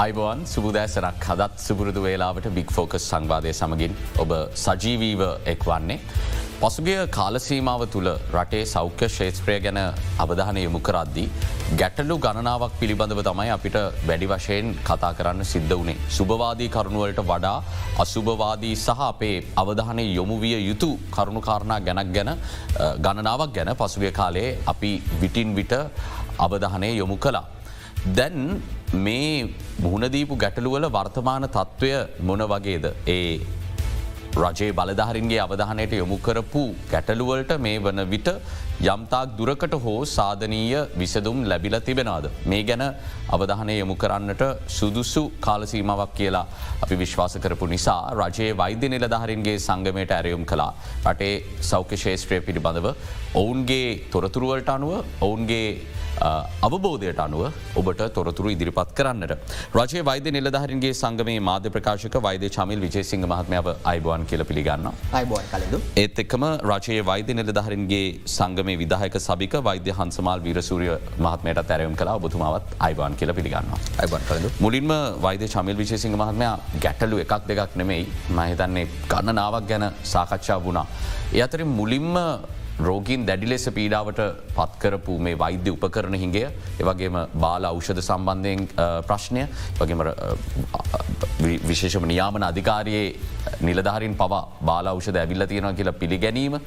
අයිබෝන් සුබදෑසරක් හදත් සුපුරුදු වේලාවට බික් ෆෝකස් සංවාදය සමගින් ඔබ සජීවීව එක් වන්නේ. පසුගිය කාලසීමාව තුළ රටේ සෞඛ්‍ය ශේත්‍රය ගැන අවධානය යොමු කරද්දී. ගැටලු ගණනාවක් පිළිබඳව තමයි අපිට වැඩි වශයෙන් කතා කරන්න සිද්ධ වනේ. සුභවාදී කරුණුවලට වඩා අසුභවාදී සහ අපේ අවධානය යොමුවිය යුතු කරුණුකාරණා ගැනක් ගැන ගණනාවක් ගැන පසුගිය කාලේ අපි විටින් විට අවධානය යොමු කලා. දැන් මේ මුහුණදීපු ගැටලුවල වර්තමාන තත්ත්වය මොන වගේද ඒ රජයේ බලධහරින්ගේ අවධානයට යොමු කරපු ගැටලුවලට මේ වන විට යම්තාක් දුරකට හෝ සාධනීය විසදුම් ලැබිල තිබෙනවාද. මේ ගැන අවධානය යොමු කරන්නට සුදුසු කාලසීමාවක් කියලා අපි විශ්වාස කරපු නිසා රජයේ වෛද්‍ය නිලධහරින්ගේ සංගමයට ඇරයුම් කලා රටේ සෞඛ්‍ය ශේෂත්‍රය පිළිබඳව ඔවුන්ගේ තොරතුරුවලට අනුව ඔවුන්ගේ අවබෝධයට අනුව ඔබට තොරතුරු ඉදිරිපත් කරන්නට. රජය වෛද්‍ය නිලධහරන්ගේ සංගමේ මාධ්‍ය ප්‍රකාශක වෛද්‍ය චමිල් විජේසිංහ මහත්මාව අයිබුවන් කියල පිළිගන්න. ඒත් එක්කම රජයේ වෛද්‍ය නිලධහරන්ගේ සංගමේ විදාහක සභික වෛද්‍ය හන්සමාල් වීරසූරිය මහත්මයට තැරයම් කලා ඔබතුමාවත් අයිබාන් කියල පිළිගන්න. අයිබන්. මුලින්ම වෛද්‍ය චමිල් විශේසිංහ මහත්මයා ගැටලු එකක් දෙකක් නෙමෙයි මහිතන්නේ ගණනාවක් ගැන සාකච්ඡා වුණා. ඒ අතරින් මුලින්ම රෝගීන් දැඩි ලෙස පීඩාවට පත්කරපු මේ වෛද්‍ය උපකරන හිගේ ඒවගේම බාල අෞෂධ සම්බන්ධයෙන් ප්‍රශ්නය වගේම විශේෂම නියාමන අධිකාරයේ නිලධහරින් පවා බාල අෞෂධ ඇවිල්ල තියෙනවා කියලා පිළිගැනීම.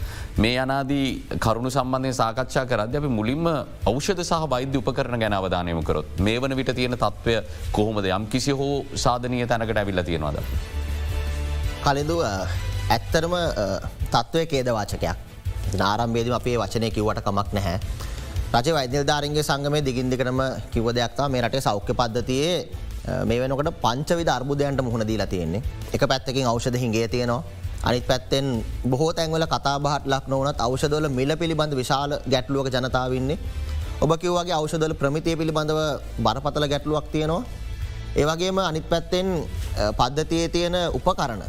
මේ අනාදී කරුණු සම්බන්ධය සාකච්ඡා කරද අප මුලින්ම ෞෂධ සහ වෛද්‍ය උපකරන ගැන අවධානයම කරොත් මේ වන විට තියෙන තත්ත්වය කොහොමද? යම් කිසි හෝ සාධනය තැනකට ඇවිල්ල තියෙනවාද. කලින්දුව ඇත්තරම තත්ත්වය කේදවාචකයක්. නාරම්බේදම අපේ වචනය කිව්වට කමක් නැහැ. රජ වෛද්‍යධාරන්ගේ සංගමය දිගින් දෙකනම කිව දෙයක්තා මේ රටේ සෞඛ්‍ය පද්ධතියේ මේ වෙනකට පංචවිධ අර්බුදයන්ට මුහුණ දීලා තියෙන්නේ. එක පැත්තකින් අවෂධ හිගේ තියෙනවා. අනිත් පැත්තෙන් බොහෝ තැන්වල කතාබහට ලක් නොවනත් අවෂදවල මිල පිළිබඳ විශාල ගැටලුවක ජනතාවන්නේ ඔබ කිව්වගේ අවෂදල ප්‍රමිතිය පිළිබඳව බරපතල ගැටලුවක් තියෙනවා. ඒවගේම අනිත් පැත්තෙන් පද්ධතියේ තියෙන උපකරණ.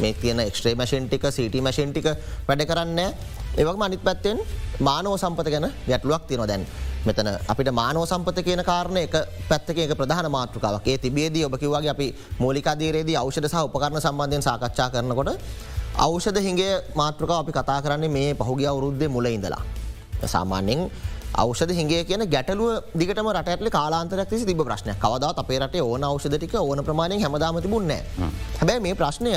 මේ කියන එක්ස්ට්‍රේ මශෙන්ටික සිට මශෙන්ටික වැඩ කරන්න ඒවක් අනිත් පැත්තෙන් මානෝ සම්පත ගැන ගැටලුවක් තියන දැන් මෙතන අපිට මානෝ සම්පත කියන කාරණ එක පැත්තක ප්‍රධාන මාතෘකාවක්. ඒ තිබේදී ඔබ කිවගේ අපි මූලිකදීරේදී අවෂධ සහ උපකරන සම්බන්ධයෙන් සාකච්ඡා කරනකොට අවෂධ හිගේ මාතෘකාව අපි කතා කරන්නේ මේ පහුගිය අවුරුද්දේ මුල ඉඳලා. සාමාන්‍යෙන් අවෂධ හිගේ කියන ගැටලුව දිගටම රටඇටල කාලාන්තරයක් ති තිබ ප්‍රශ්නය කවදා අපේ රටේ ඕන අවෂධටික ඕන ප්‍රමාණය හැමදාම තිබුන්නේ හැබැයි මේ ප්‍රශ්නය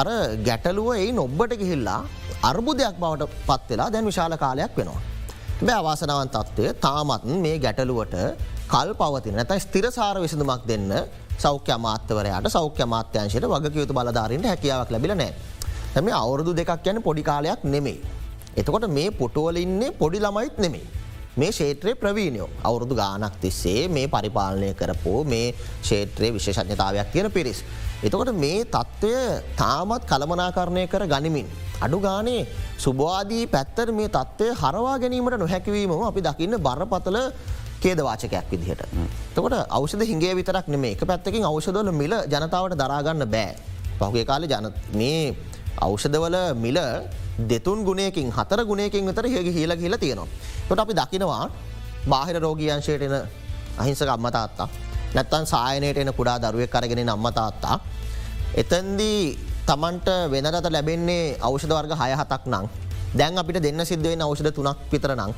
අර ගැටලුව ඒ නොබ්බට ගිහිල්ලා අර්බුදයක් බවට පත්වෙලා දැන් විශාල කාලයක් වෙනවා. බෑ අවාසනාවන් තත්ත්වය තාමත් මේ ගැටලුවට කල් පවතින නැත ස්තිරසාර විසඳමක් දෙන්න සෞඛ්‍ය මාත්‍යවරයට සෞඛ්‍ය මාත්‍යංශයට වගකයුතු බලධාරන්ට හැකියාවක් ලැබිල නෑ. හැම අවුරුදු දෙකක් යන පොඩි කාලයක් නෙමේ. එතකොට මේ පොටුවල ඉන්නේ පොඩි ළමයිත් නෙමේ. මේ ෂේත්‍රයේ ප්‍රවීණයෝ අවුරුදු ගානක් තිස්සේ මේ පරිපාලනය කරපෝ මේ ෂේත්‍රයේ විශේෂඥතාවයක් තියෙන පිරිස්. එතකොට මේ තත්ත්වය තාමත් කළමනාකරණය කර ගනිමින්. අඩු ගානේ සුභවාදී පැත්තර මේ තත්ත්වය හරවා ගැනීමට නොහැකිවීම අපි දකින්න බරපතල කේදවාචකයක් විදිහට. තකොට අවෂද හිගේ විතරක් නෙමේ එක පැත්තකින් අවෂදවල මිල ජනතාවට දරාගන්න බෑ. පහුගේ කාල ජන මේ අවෂදවල මිල දෙතුන් ගුණයකින් හතර ගුණයකින් විතර හගේ හිල කියල තියෙනවා. ට අපි දකිනවා බාහිර රෝගියංශයට එන අහිංසක අම්මතාත්තා නැත්තන් සායනයට එන කුඩා දරුවක් කරගෙන අම්මතාත්තා. එතන්දී තමන්ට වෙනදත ලැබෙන්නේ අවෂධ වර්ග හය හතක් නං දැන් අපිට දෙන්න සිද්ධවෙන අවෂධ තුනක් පිතර නං.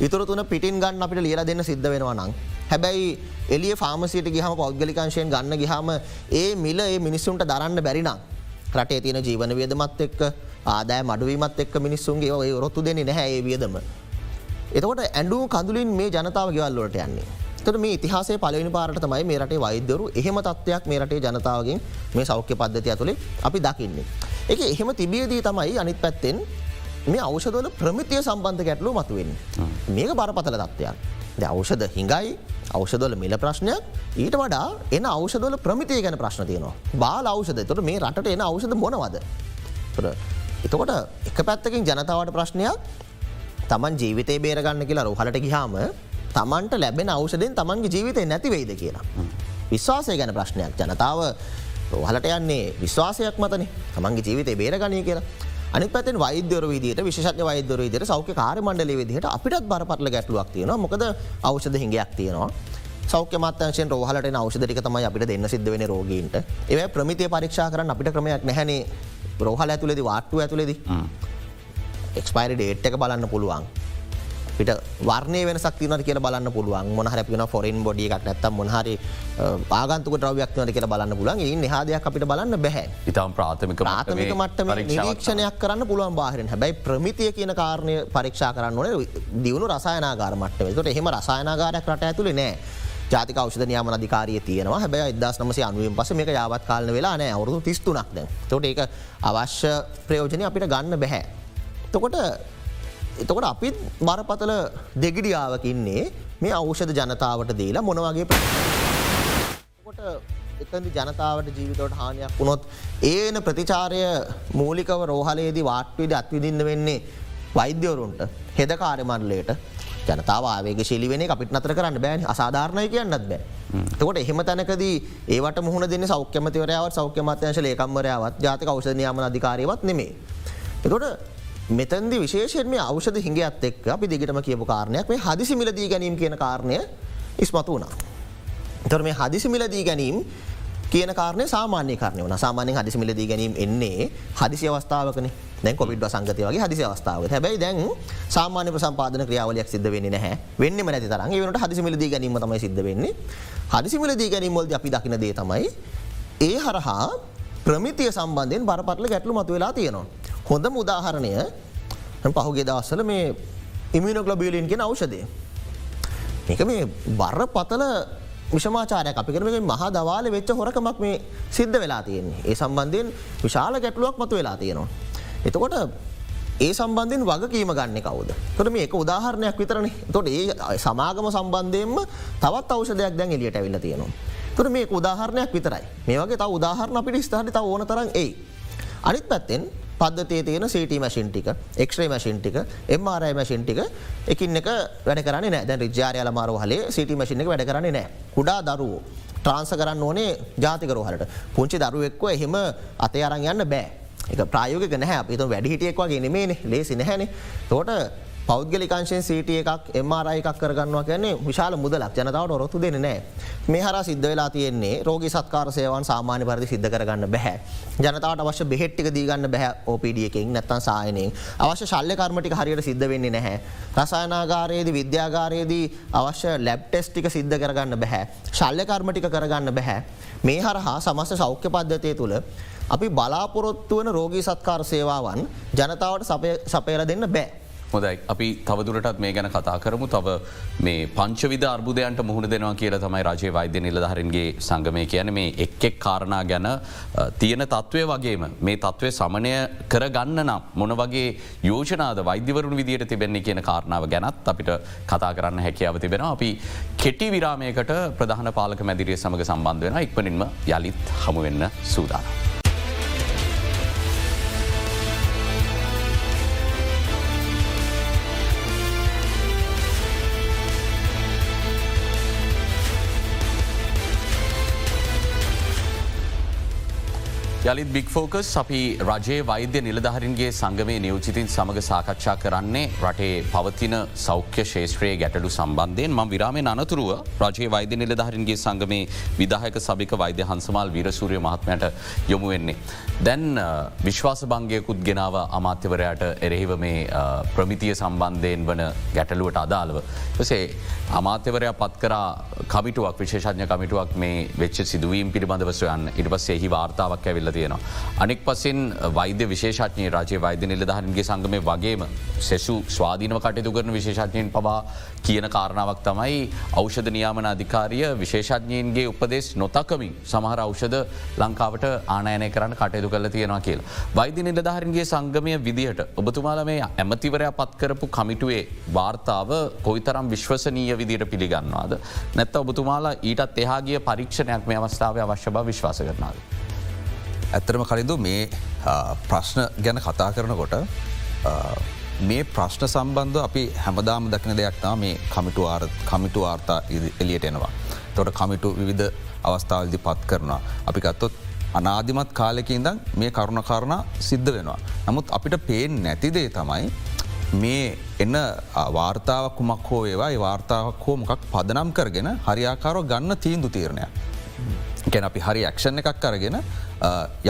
ඉතුර තුන පිටින් ගන්න අපිට ලියල දෙන්න සිද්ධ වෙනවා නං. හැබැයි එලිය ෆාමසිට ගහම පෞද්ගලිකංශයෙන් ගන්න ගහම ඒ මිල ඒ මිනිස්සුන්ට දරන්න බැරිනම් රටේ තියෙන ජීවන වියදමත් එක්ක ආදෑ මඩුවීමත් එක්ක මිනිස්සුන්ගේ ඔය රොත්තු දෙන්නේ නැහැ වියදම. එතකොට ඇඩු කඳුලින් මේ ජනතාව ගෙවල්ලොට යන්නේ. තර මේ ඉතිහාසේ පලවෙනි පාරට තමයි මේ රටේ වෛද්‍යරු එහෙම තත්ත්වයක් මේ රටේ ජනතාවගෙන් මේ සෞඛ්‍ය පද්ධති ඇතුළේ අපි දකින්නේ. එක එහෙම තිබියදී තමයි අනිත් පැත්තෙන් මේ අවෂදවල ප්‍රමිතිය සම්බන්ධ ගැටලු මතුවෙන්. මේක බරපතල තත්ත්වයක්. ද අවෂද හිඟයි අවෂදවල මිල ප්‍රශ්නයක් ඊට වඩා එන අවෂදවල ප්‍රමිතිය ගැන ප්‍රශ්න තියනවා. බාල අවෂද තොට මේ රට එන අවෂද මොනවද. එතකොට එක පැත්තකින් ජනතාවට ප්‍රශ්නයක් තමන් ජීවිතය බේරගන්න කියලා රහලට ගිහාම තමන්ට ලැබෙන අවෂදෙන් තමන්ගේ ජීවිතය නැතිවෙයිද කියලා. විශ්වාසය ගැන ප්‍රශ්නයක් ජනතාව රහලට යන්නේ විශ්වාසයක් මතන තමන්ගේ ජීවිතය බේරගනය කියලා. අනි පැතෙන් වෛද්‍යර විදිට විශෂ වෛද්‍යර විදිට සෞඛ්‍ය කාර මණ්ඩල විදිහට අපිටත් බරපටල ගැටලුවක් තියෙන මොකද අවෂද හිඟයක් තියෙනවා. සෞඛ්‍ය මත්‍යංශයෙන් රෝහලට අවෂධටික තමයි අපිට දෙන්න සිද්ධ වෙන රෝගීන්ට. ඒ ප්‍රමිතිය පරීක්ෂා කරන්න අපිට ක්‍රමයක් නැහැනේ රෝහල ඇතුලෙදි වාට්ටු ඇතුලෙදි එක්ස්පයිරි ඩේට් එක බලන්න පුළුවන් පිට වර්ණය වෙන සක්තිනට කියල බලන්න පුළුවන්. මොහර පින ෆොරන් බොඩිය එකක් නැත්තම් මොහරි ආගන්තුක ද්‍රව්‍යක්නට කියල බලන්න පුලන් ඒ නිහාදයක් අපිට බලන්න බැහැ. ඉතාම් ප්‍රාථමික ප්‍රාථමික මට්ටම නිරීක්ෂණයක් කරන්න පුළුවන් බාහිරෙන්. හැබැයි ප්‍රමිතිය කියන කාරණය පරීක්ෂා කරන්න ඕන. දියුණු රසායනාගාර මට්ටව තොට එහෙම රසායනාගාරයක් රට ඇතුළේ නෑ. ජාතික ෞෂධ නියම අධිකාරය තියෙනවා. හැබැයි ඉදස් නමස අනුවෙන් පස මේක යාවත් කාලන වෙලා නෑ. අවුරුදු තිස්තුනක්ද තොට ඒක අවශ්‍ය ප්‍රයෝජනය අපිට ගන්න බැහැ. තොකොට එතකොට අපිත් බරපතල දෙගිඩියාවකින්නේ මේ අවෂධ ජනතාවට දීලා මොනවගේ එතදි ජනතාවට ජීවිතවට හානියක් වුණොත් ඒන ප්‍රතිචාරය මූලිකව රෝහලේදී වාට්විද අත්විදින්න වෙන්නේ වෛද්‍යවරුන්ට හෙද කාරමණ්ලයට ජනතාව ආවේග ශිලි වෙන අපිට නතර කරන්න බෑන අසාධාරණය කියන්නත් බෑ. තකොට එහෙම තැනකදී ඒවට මුහුණ දෙන්න සෞඛ්‍යමතිවරයාවත් සෞඛ්‍යමත්‍යංශ ලේකම්වරයාවත් ජාතික අවෂධ නියාම අධිකාරයවත් නෙමේ. එතකොට මෙතන්දි විශේෂයෙන් මේ අවෂධ හිඟත් එක් අපි දිගටම කියපු කාරණයක්. මේ හදිසි මිලදී ගැනීම කියන කාරණය ඉස්මතු වුණා. තොර මේ හදිසි මිලදී ගැනීම් කියන කාරණය සාමාන්‍ය කරනය වන සාමානය හදිසි මිලදී ගැනීම එන්නේ හදිසි අවස්ථාවකන. දැන් කොවිඩ් සංගතය වගේ හදිසි අවස්ථාව හැබයි දැන් සාමාන්‍ය ප්‍රසම්පාදන ක්‍රියාවලයක් සිද්ධ වෙන්නේ නැහැ. වෙන්න නැති තරන් ඒවනට හදිසි මිලදී ගැනීම තමයි සිද්ධ වෙන්නේ. හදිසි මිලදී ගැනීමවලද අපි දකින දේ තමයි ඒ හරහා ප්‍රමිතිය සම්බන්ධයෙන් බරපටල ගැටලු මතු වෙලා තියෙනවා. හොඳ මුදාහරණය පහුගේ දවස්සල මේ ඉමිනොගලබියලින් කියෙන අවෂදය. මේක මේ බර පතල විෂමාචාරය අපි කරම මහා දවාල වෙච්ච හොරකමක් මේ සිද්ධ වෙලා තියෙන්නේ ඒ සම්බන්ධයෙන් විශාල ගැටලුවක් මතු වෙලා තියෙනවා. එතකොට ඒ සම්බන්ධෙන් වගකීම ගන්න කවද තොට මේ එක උදාහරණයක් විතරන තොට ඒ සමාගම සම්බන්ධයෙන්ම තවත් අවෂදයක් දැන් එලියට ඇවිල්ල තියෙනවා. තුර මේ උදාහරණයක් විතරයි මේ වගේ තව උදාහරණ අපිට ස්ථාට තව ඕන තරන් ඒ. අනිත් පැත්තෙන් පද්ධතිය තියෙන සට මශින් ටික එක්්‍රේ මශින් ටික එම්Rයි මශින් ටික එකින් එක වැඩ කරන නෑ දැ රිජාරයාල මාරු හලේ සිට මශින් එක වැඩ කරන්නේ නෑ කුඩා දරුවෝ ට්‍රාන්ස කරන්න ඕනේ ජාතිකරෝහලට පුංචි දරුවෙක්ව එහෙම අතය අරන් යන්න බෑ. එක ප්‍රයෝග නැහැ. අපිත වැඩිහිටියෙක් වගේ නෙමේන ලේසි නැහැනේ. තෝට පෞද්ගලිකංශයෙන් සීට එකක් එමරයි එකක් කරගන්නවා කියන්නේ විශාල මුදලක්. ජනතාවට ඔරොත්තු දෙන නෑ මේ හර සිද්ධ වෙලා තියෙන්නේ රෝග සත්කාර සේවන් සාමාන්‍ය පරදි සිද්ධ කරගන්න බැහැ. ජනතාවට අවශ්‍ය බෙහෙට්ටික දීගන්න බැහ ඕපඩියකින් නැත්තන් සායනයෙන්. අවශ්‍ය ශල්්‍ය කර්මටික හරියට සිද්ධ වෙන්නේ නැහැ. රසායනාගාරයේද විද්‍යාගාරයේදී අවශ්‍ය ලැබ් ටෙස්ටික සිද්ධ කරගන්න බැහැ. ශල්්‍ය කර්මටික කරගන්න බැහැ. මේ හරහා සමස්ත සෞඛ්‍ය පද්ධතිය තුළ අපි බලාපොරොත්තු වන රෝගී සත්කාර සේවාවන් ජනතාවට සපයර දෙන්න බෑ. හොදයි අපි තවදුරටත් මේ ගැන කතා කරමු. තව මේ පංචවිධ අර්බුදයන්ට මුහුණ දෙනවා කියලා තමයි රජය වෛද්‍ය නිලධහරන්ගේ සංගමය කියන මේ එක් එක් කාරණා ගැන තියෙන තත්ත්වය වගේම මේ තත්ත්වය සමනය කරගන්න නම් මොන වගේ යෝජනාද වෛද්‍යවරුණ විදියට තිබෙන්නේ කියන කාරණාව ගැනත් අපිට කතා කරන්න හැකියාව තිබෙන අපි කෙටි විරාමයකට ප්‍රධාන පාලක මැදිරිය සමඟ සම්බන්ධ වෙන ඉක්මනින්ම යළිත් හමුවෙන්න සූදානම්. යළිත් බික් ෆෝකස් අපි රජයේ වෛද්‍ය නිලධහරින්ගේ සංගමේ නියෝචිතින් සමඟ සාකච්ඡා කරන්නේ රටේ පවතින සෞඛ්‍ය ශේත්‍රයේ ගැටලු සම්බන්ධයෙන් ම විරාමය අනතුරුව රජයේ වෛද්‍ය නිලධහරින්ගේ සංගමේ විදාහක සභික වෛද්‍ය හන්සමල් විරසූරිය මහත්මයට යොමු වෙන්නේ. දැන් විශ්වාස භංගයකුත් ගෙනාව අමාත්‍යවරයට එරෙහිව මේ ප්‍රමිතිය සම්බන්ධයෙන් වන ගැටලුවට අදාළව. සේ අමාත්‍යවරයා පත් කර කමිටුවක් විශේෂඥ කමිටුවක් මේ වෙච්ච සිදුවීම් පිළිබඳවසයන් ඉට පස් එහි වාර්තාවක් ඇවිල්ල තියෙනවා. අනෙක් පසින් වෛද්‍ය විශේෂඥය රජය වෛද්‍ය නිලධහරන්ගේ සංගමය වගේම සෙසු ස්වාධීනව කටයුතු කරන විශේෂඥයෙන් පවා කියන කාරණාවක් තමයි අවෂධ නියාමන අධිකාරිය විශේෂඥයන්ගේ උපදෙස් නොතකමින් සමහර අවෂධ ලංකාවට ආනයනය කරන්න කටයුතු කල තියෙනවා කියලා. වෛද්‍ය නිලධහරන්ගේ සංගමය විදිහට ඔබතුමාල මේ ඇමතිවරයා පත්කරපු කමිටුවේ වාර්තාව කොයිතරම් විශ්වසනීය විදිට පිළිගන්නවාද. නැත්ත ඔබතුමාලා ඊටත් එහාගේ පරීක්ෂණයක් මේ අවස්ථාව අවශ්‍ය බව විශ්වාස කරනාව. ඇත්තරම කලින්දු මේ ප්‍රශ්න ගැන කතා කරනකොට මේ ප්‍රශ්න සම්බන්ධ අපි හැමදාම දකින දෙයක්නා මේ කමිටු කමිටු වාර්තා එලියට එනවා. තොට කමිටු විවිධ අවස්ථාවල්දි පත් කරනවා. අපි ගත්තොත් අනාධිමත් කාලෙකින්දන් මේ කරුණ කාරණ සිද්ධ වෙනවා. නමුත් අපිට පේෙන් නැතිදේ තමයි මේ එන්න වාර්තාවක් කුමක් හෝ ඒවා වාර්තාවක් හෝ මොකක් පදනම් කරගෙන හරියාකාරෝ ගන්න තීන්දු තීරණය. ගැන අපි හරි ක්ෂණ එකක් අරගෙන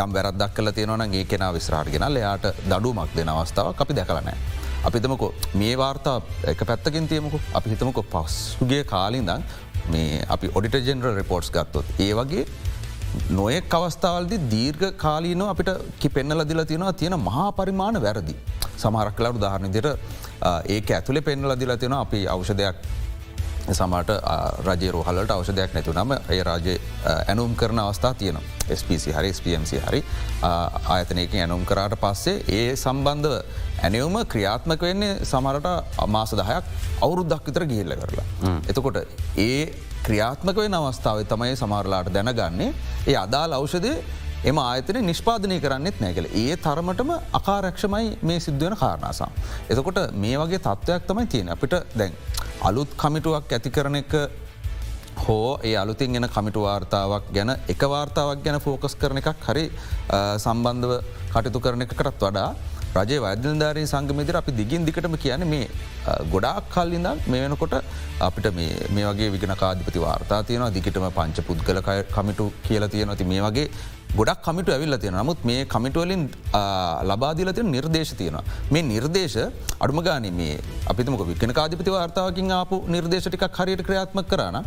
යම් වැරදක් කල තියෙනවන ඒ කෙන විස්රාර්ගෙන එයාට දඩුමක් දෙන අවස්ථාව අපි දැකලනෑ. අපිතමකො මේ වාර්තා එක පැත්තකින් තියමකු අපි හිතමකො පස්සුගේ කාලින්දන් මේ අපි ඔඩිට ජෙනරල් රිපෝට්ස් ගත්තොත් ඒ වගේ නොයෙක් අවස්ථාවල්දි දීර්ඝ කාලීනෝ අපිට කිපෙන්නල දිල තියෙනවා තියෙන මහා පරිමාණ වැරදි. සමහරක් කලරු දාහරණදිර ඒක ඇතුළේ පෙන්නල දිල තියෙන අපි අවෂධයක් සමට රජය රෝහලට අවෂධයක් නැතු නම ඒ රජය ඇනුම් කරන අවස්ථා තියන SPC හරි SPMC හරි ආයතනයකින් ඇනුම් කරාට පස්සේ ඒ සම්බන්ධව ඇනවුම ක්‍රියාත්මක වෙන්නේ සමරට අමාස දහයක් අවුරුද්දක් විතර ගිහිල්ල කරලා. එතකොට ඒ ක්‍රියාත්මක වෙන අවස්ථාව තමයි සමරලාට දැනගන්නේ ඒ අදාල් අවෂදය එම ආයතන නිෂ්පාදනය කරන්නෙත් නෑකල ඒ තරමටම අකාරක්ෂමයි මේ සිද්ධුවන කාරණාසම්. එතකොට මේ වගේ තත්ත්වයක් තමයි තියෙන අපිට දැන් අලුත් කමිටුවක් ඇති කරන එක හෝ ඒ අලුතින් එන කමිටු වාර්තාවක් ගැන එක වාර්තාවක් ගැන ෆෝකස් කරන එකක් හරි සම්බන්ධව කටයුතු කරන එකකටත් වඩා රජය වෛද්‍යධාරී සංගමේදර අපි දිගින් දිකටම කියන මේ ගොඩාක් කල්ලිඳ මේ වෙනකොට අපිට මේ වගේ විගෙන කාධිපති වාර්තා තියන දිගටම පංච පුද්ගල කමිටු කියලා තියෙනති මේ වගේ ගොඩක් කමිට ඇවිල්ල තියෙන නමුත් මේ කමිටුවලින් ලබාදිල තියෙන නිර්දේශ තියෙනවා. මේ නිර්දේශ අඩුම ගාන මේ අපිතමක විකන කාධිපති වාර්තාවකින් ආපු නිර්දේශටිකක් හරියට ක්‍රියාත්ම කරන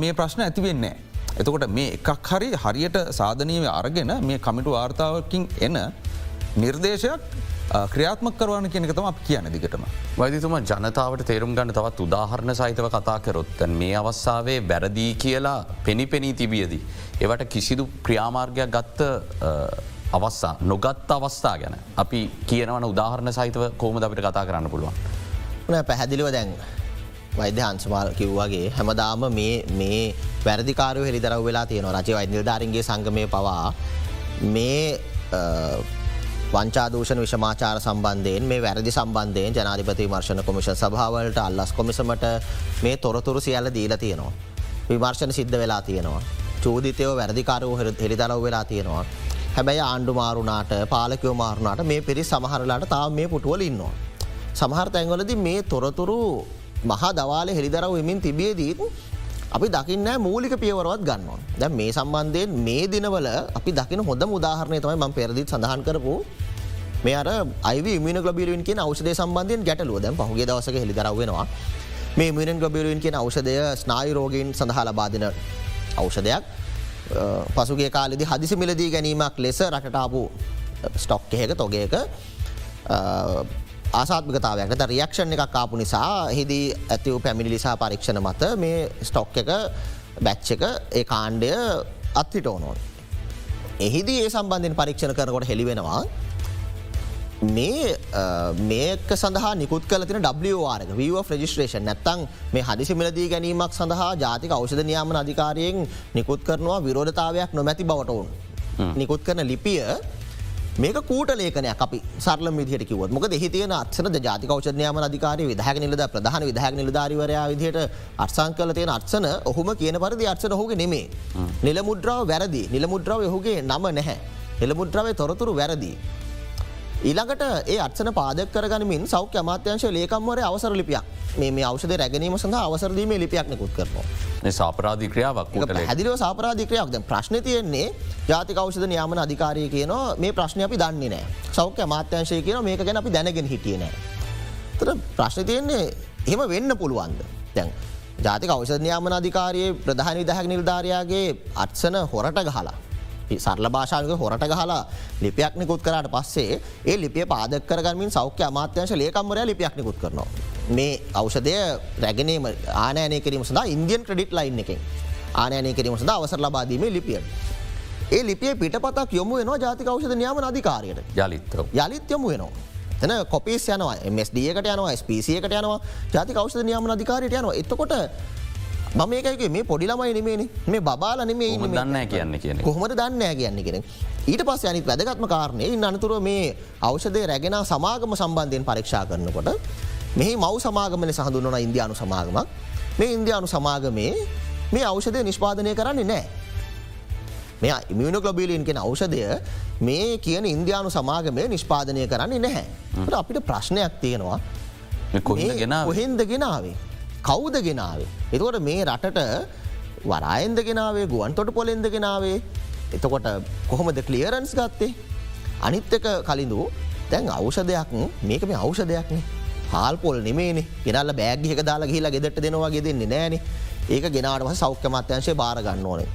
මේ ප්‍රශ්න ඇතිවෙන්නේ. එතකොට මේ එකක් හරි හරියට සාධනීව අරගෙන මේ කමිටු වාර්තාවකින් එන නිර්දේශයක් ක්‍රියාත්මක කරවාන කියනකතම අප කියන දිගටම. වෛදිතුම ජනතාවට තේරුම් ගන්න තවත් උදාහරණ සහිතව කතා කරොත්තන් මේ අවස්ථාවේ බැරදී කියලා පෙනි පෙනී තිබියදී. ඒවට කිසිදු ක්‍රියාමාර්ගයක් ගත්ත අවස්සා නොගත් අවස්ථා ගැන අපි කියනවන උදාහරණ සහිතව කෝම අපිට කතා කරන්න පුළුවන්. පැහැදිලිව දැන් වෛද්‍ය හන්සමාල් කිව්වාගේ හැමදාම මේ වැරදිකාරය හෙරිදරව වෙලා තියෙන රජ වෛද්‍යධාරන්ගේ සංගමය පවා මේ වංචාදූෂණ විශමාචාර සම්බන්ධයෙන් මේ වැරදි සම්බන්ධයෙන් ජනාධිපති මර්ශණ කොමිෂන් සභාවලට අල්ලස් කොමිසමට මේ තොරතුරු සියල්ල දීලා තියෙනවා. විමර්ශණ සිද්ධ වෙලා තියෙනවා. චෝදිතයව වැරදිකාරව හෙරිදරව වෙලා තියෙනවා. හැබැයි ආණ්ඩු මාරුණාට පාලකයෝ මාරුණාට මේ පිරි සමහරලාට තාව මේ පුටුවල ඉන්නවා. සමහර තැන්වලද මේ තොරතුරු මහා දවාල හෙළිදරව වෙමින් තිබියදීත් අපි දකින්න මූලික පියවරවත් ගන්නවා. දැ මේ සම්බන්ධයෙන් මේ දිනවල අපි දකින හොඳ උදාහරණය තමයි ම පෙරදිත් සඳහන් කරපු මේ අර අයි මින ගලබිරුවන් කිය අවෂදය සම්බන්ධයෙන් ගැටලුව. දැන් පහුගේ දවසක හෙළිදරවෙනවා මේ මිනන් ගලබිරුවන් කියෙන අවෂදය ස්නායරෝගීන් සඳහා ලබාදින අවෂදයක් පසුගේ කාලෙදි හදිසි මිලදී ගැනීමක් ලෙස රටටාපු ස්ටොක් එහෙක තොගේක ආසාත්මිකතාවයක්ට රියක්ෂණ එකක් කාපු නිසා හිදී ඇතිව පැමිණි ලිසා පරීක්ෂණ මත මේ ස්ටොක් එක බැච්ච එක ඒ කාණ්ඩය අත්හිට ඕනෝන්. එහිදී ඒ සම්බන්ධෙන් පරීක්ෂණ කරකොට හෙළිවෙනවා මේ මේක සඳහා නිකුත් කලතින WRක වව ්‍රජිස්ට්‍රේෂන් නැත්තං මේ හදිසි මිලදී ගැනීමක් සඳහා ජාතික අවෂධ නියාමන අධිකාරයෙන් නිකුත් කරනවා විරෝධතාවයක් නොමැති බවටවුන්. නිකුත් කරන ලිපිය මේක කූට ලේකනයක් අපි සරල විදිහට කිවත් මොක හිතියන අත්සන ජාතික ෞෂධනයාම අධිකාරය විදහක නිලද ප්‍රධාන විදහක නිලධාරිවරයා විදිහයට අර්සං කල තියෙන අර්සන ඔහුම කියන පරිදි අර්සන හුගේ නෙමේ. නිල මුද්‍රාව වැරදි නිල මුද්‍රාව ඔහුගේ නම නැහැ. නිල මුද්‍රාවේ තොරතුරු වැරදි. ඊළඟට ඒ අත්සන පාදක කරගනිමින් සෞඛ්‍ය අමාත්‍යංශ ලේකම්වර අවසර ලිපියක් මේ අවෂද රැගනීම සඳහ අවසරදීම ලිපියක් නිකුත් කරනවා. සාපරාධි ක්‍රියාවක් හැදිලව සාපරාධික්‍රයක් ද ප්‍රශ්න තියෙන්නේ ජාතික අවෂද නියාමන අධිකාරය කියනවා මේ ප්‍රශ්න අපි දන්නේ නෑ සෞඛ්‍ය අමාත්‍යංශය කියන මේක ගැන අපි දැනගෙන හිටිය නෑ. තර ප්‍රශ්න තියෙන්නේ එහෙම වෙන්න පුළුවන්ද දැන්. ජාතික අවෂධනයාමන අධිකාරයේ ප්‍රධාන විදහක් නිල්ධාරයාගේ අත්සන හොරට ගහලා සරල භාෂාවක හොරට ගහලා ලිපියක් නිකුත් කරට පස්සේ ඒ ලිපිය පාදක් කරගමින් සෞඛ්‍ය අමාත්‍යංශ ලේකම්වරය ලිපියක් නිකුත් කරනවා. මේ අවෂදය රැගෙනීම ආනෑනය කිරීම සඳ ඉන්දියන් ක්‍රඩිට් ලයින් එක ආනෑනය කිරීම සඳ අවසර ලබාදීම ලිපිය. ඒ ලිපිය පිටපතක් යොමු වෙනවා ජාතික අවෂධ නියාම අධිකාරයට යලිත් යළිත් යොමු වෙනවා. තන කොපිස් යනවා මස්ඩියකට යනවා ස්පිසියකට යනවා ජාතික අවෂධ නියාම අධිකාරයට යනවා එතකොට මම මේකයි මේ පොඩිලමයි නෙමේනි මේ බාල නෙමේ දන්න කියන්න කියන කොහොමට දන්න කියන්න කියෙන ඊට පස් යනි වැදගත්ම කාරණය අනතුරුව මේ අවෂදය රැගෙන සමාගම සම්බන්ධයෙන් පරීක්ෂා කරනකොට මෙහි මව් සමාගමන සහඳුන්නන ඉන්දයානු සමාගමක්. මේ ඉන්දයානු සමාගමේ මේ අවෂදය නිෂ්පාදනය කරන්නේ නෑ. මෙ ඉමියනොගලබිලින් කෙන අවෂදය මේ කියන ඉන්දයානු සමාගමය නිෂ්පාදනය කරන්නේ නැහැ. අපිට ප්‍රශ්නයක් තියෙනවා. කොහෙන්ද ගෙනාවේ. කවුද ගෙනාවේ. එතකොට මේ රටට වරායෙන්ද ගෙනාවේ ගුවන් තොට පොලෙන්ද ගෙනාවේ. එතකොට කොහොමද කලියරන්ස් ගත්තේ. අනිත් එක කලින්දු දැන් අවෂධයක් මේක මේ අවෂධයක්නේ හාල් පොල් නෙමේන ගෙනල්ල බෑග්ගික දාලා ගහිලා ගෙදට දෙනවාගේ දෙන්නේ නෑන ඒක ගෙනාටම සෞඛ්‍ය මත්‍යංශය බාරගන්න ඕනේ.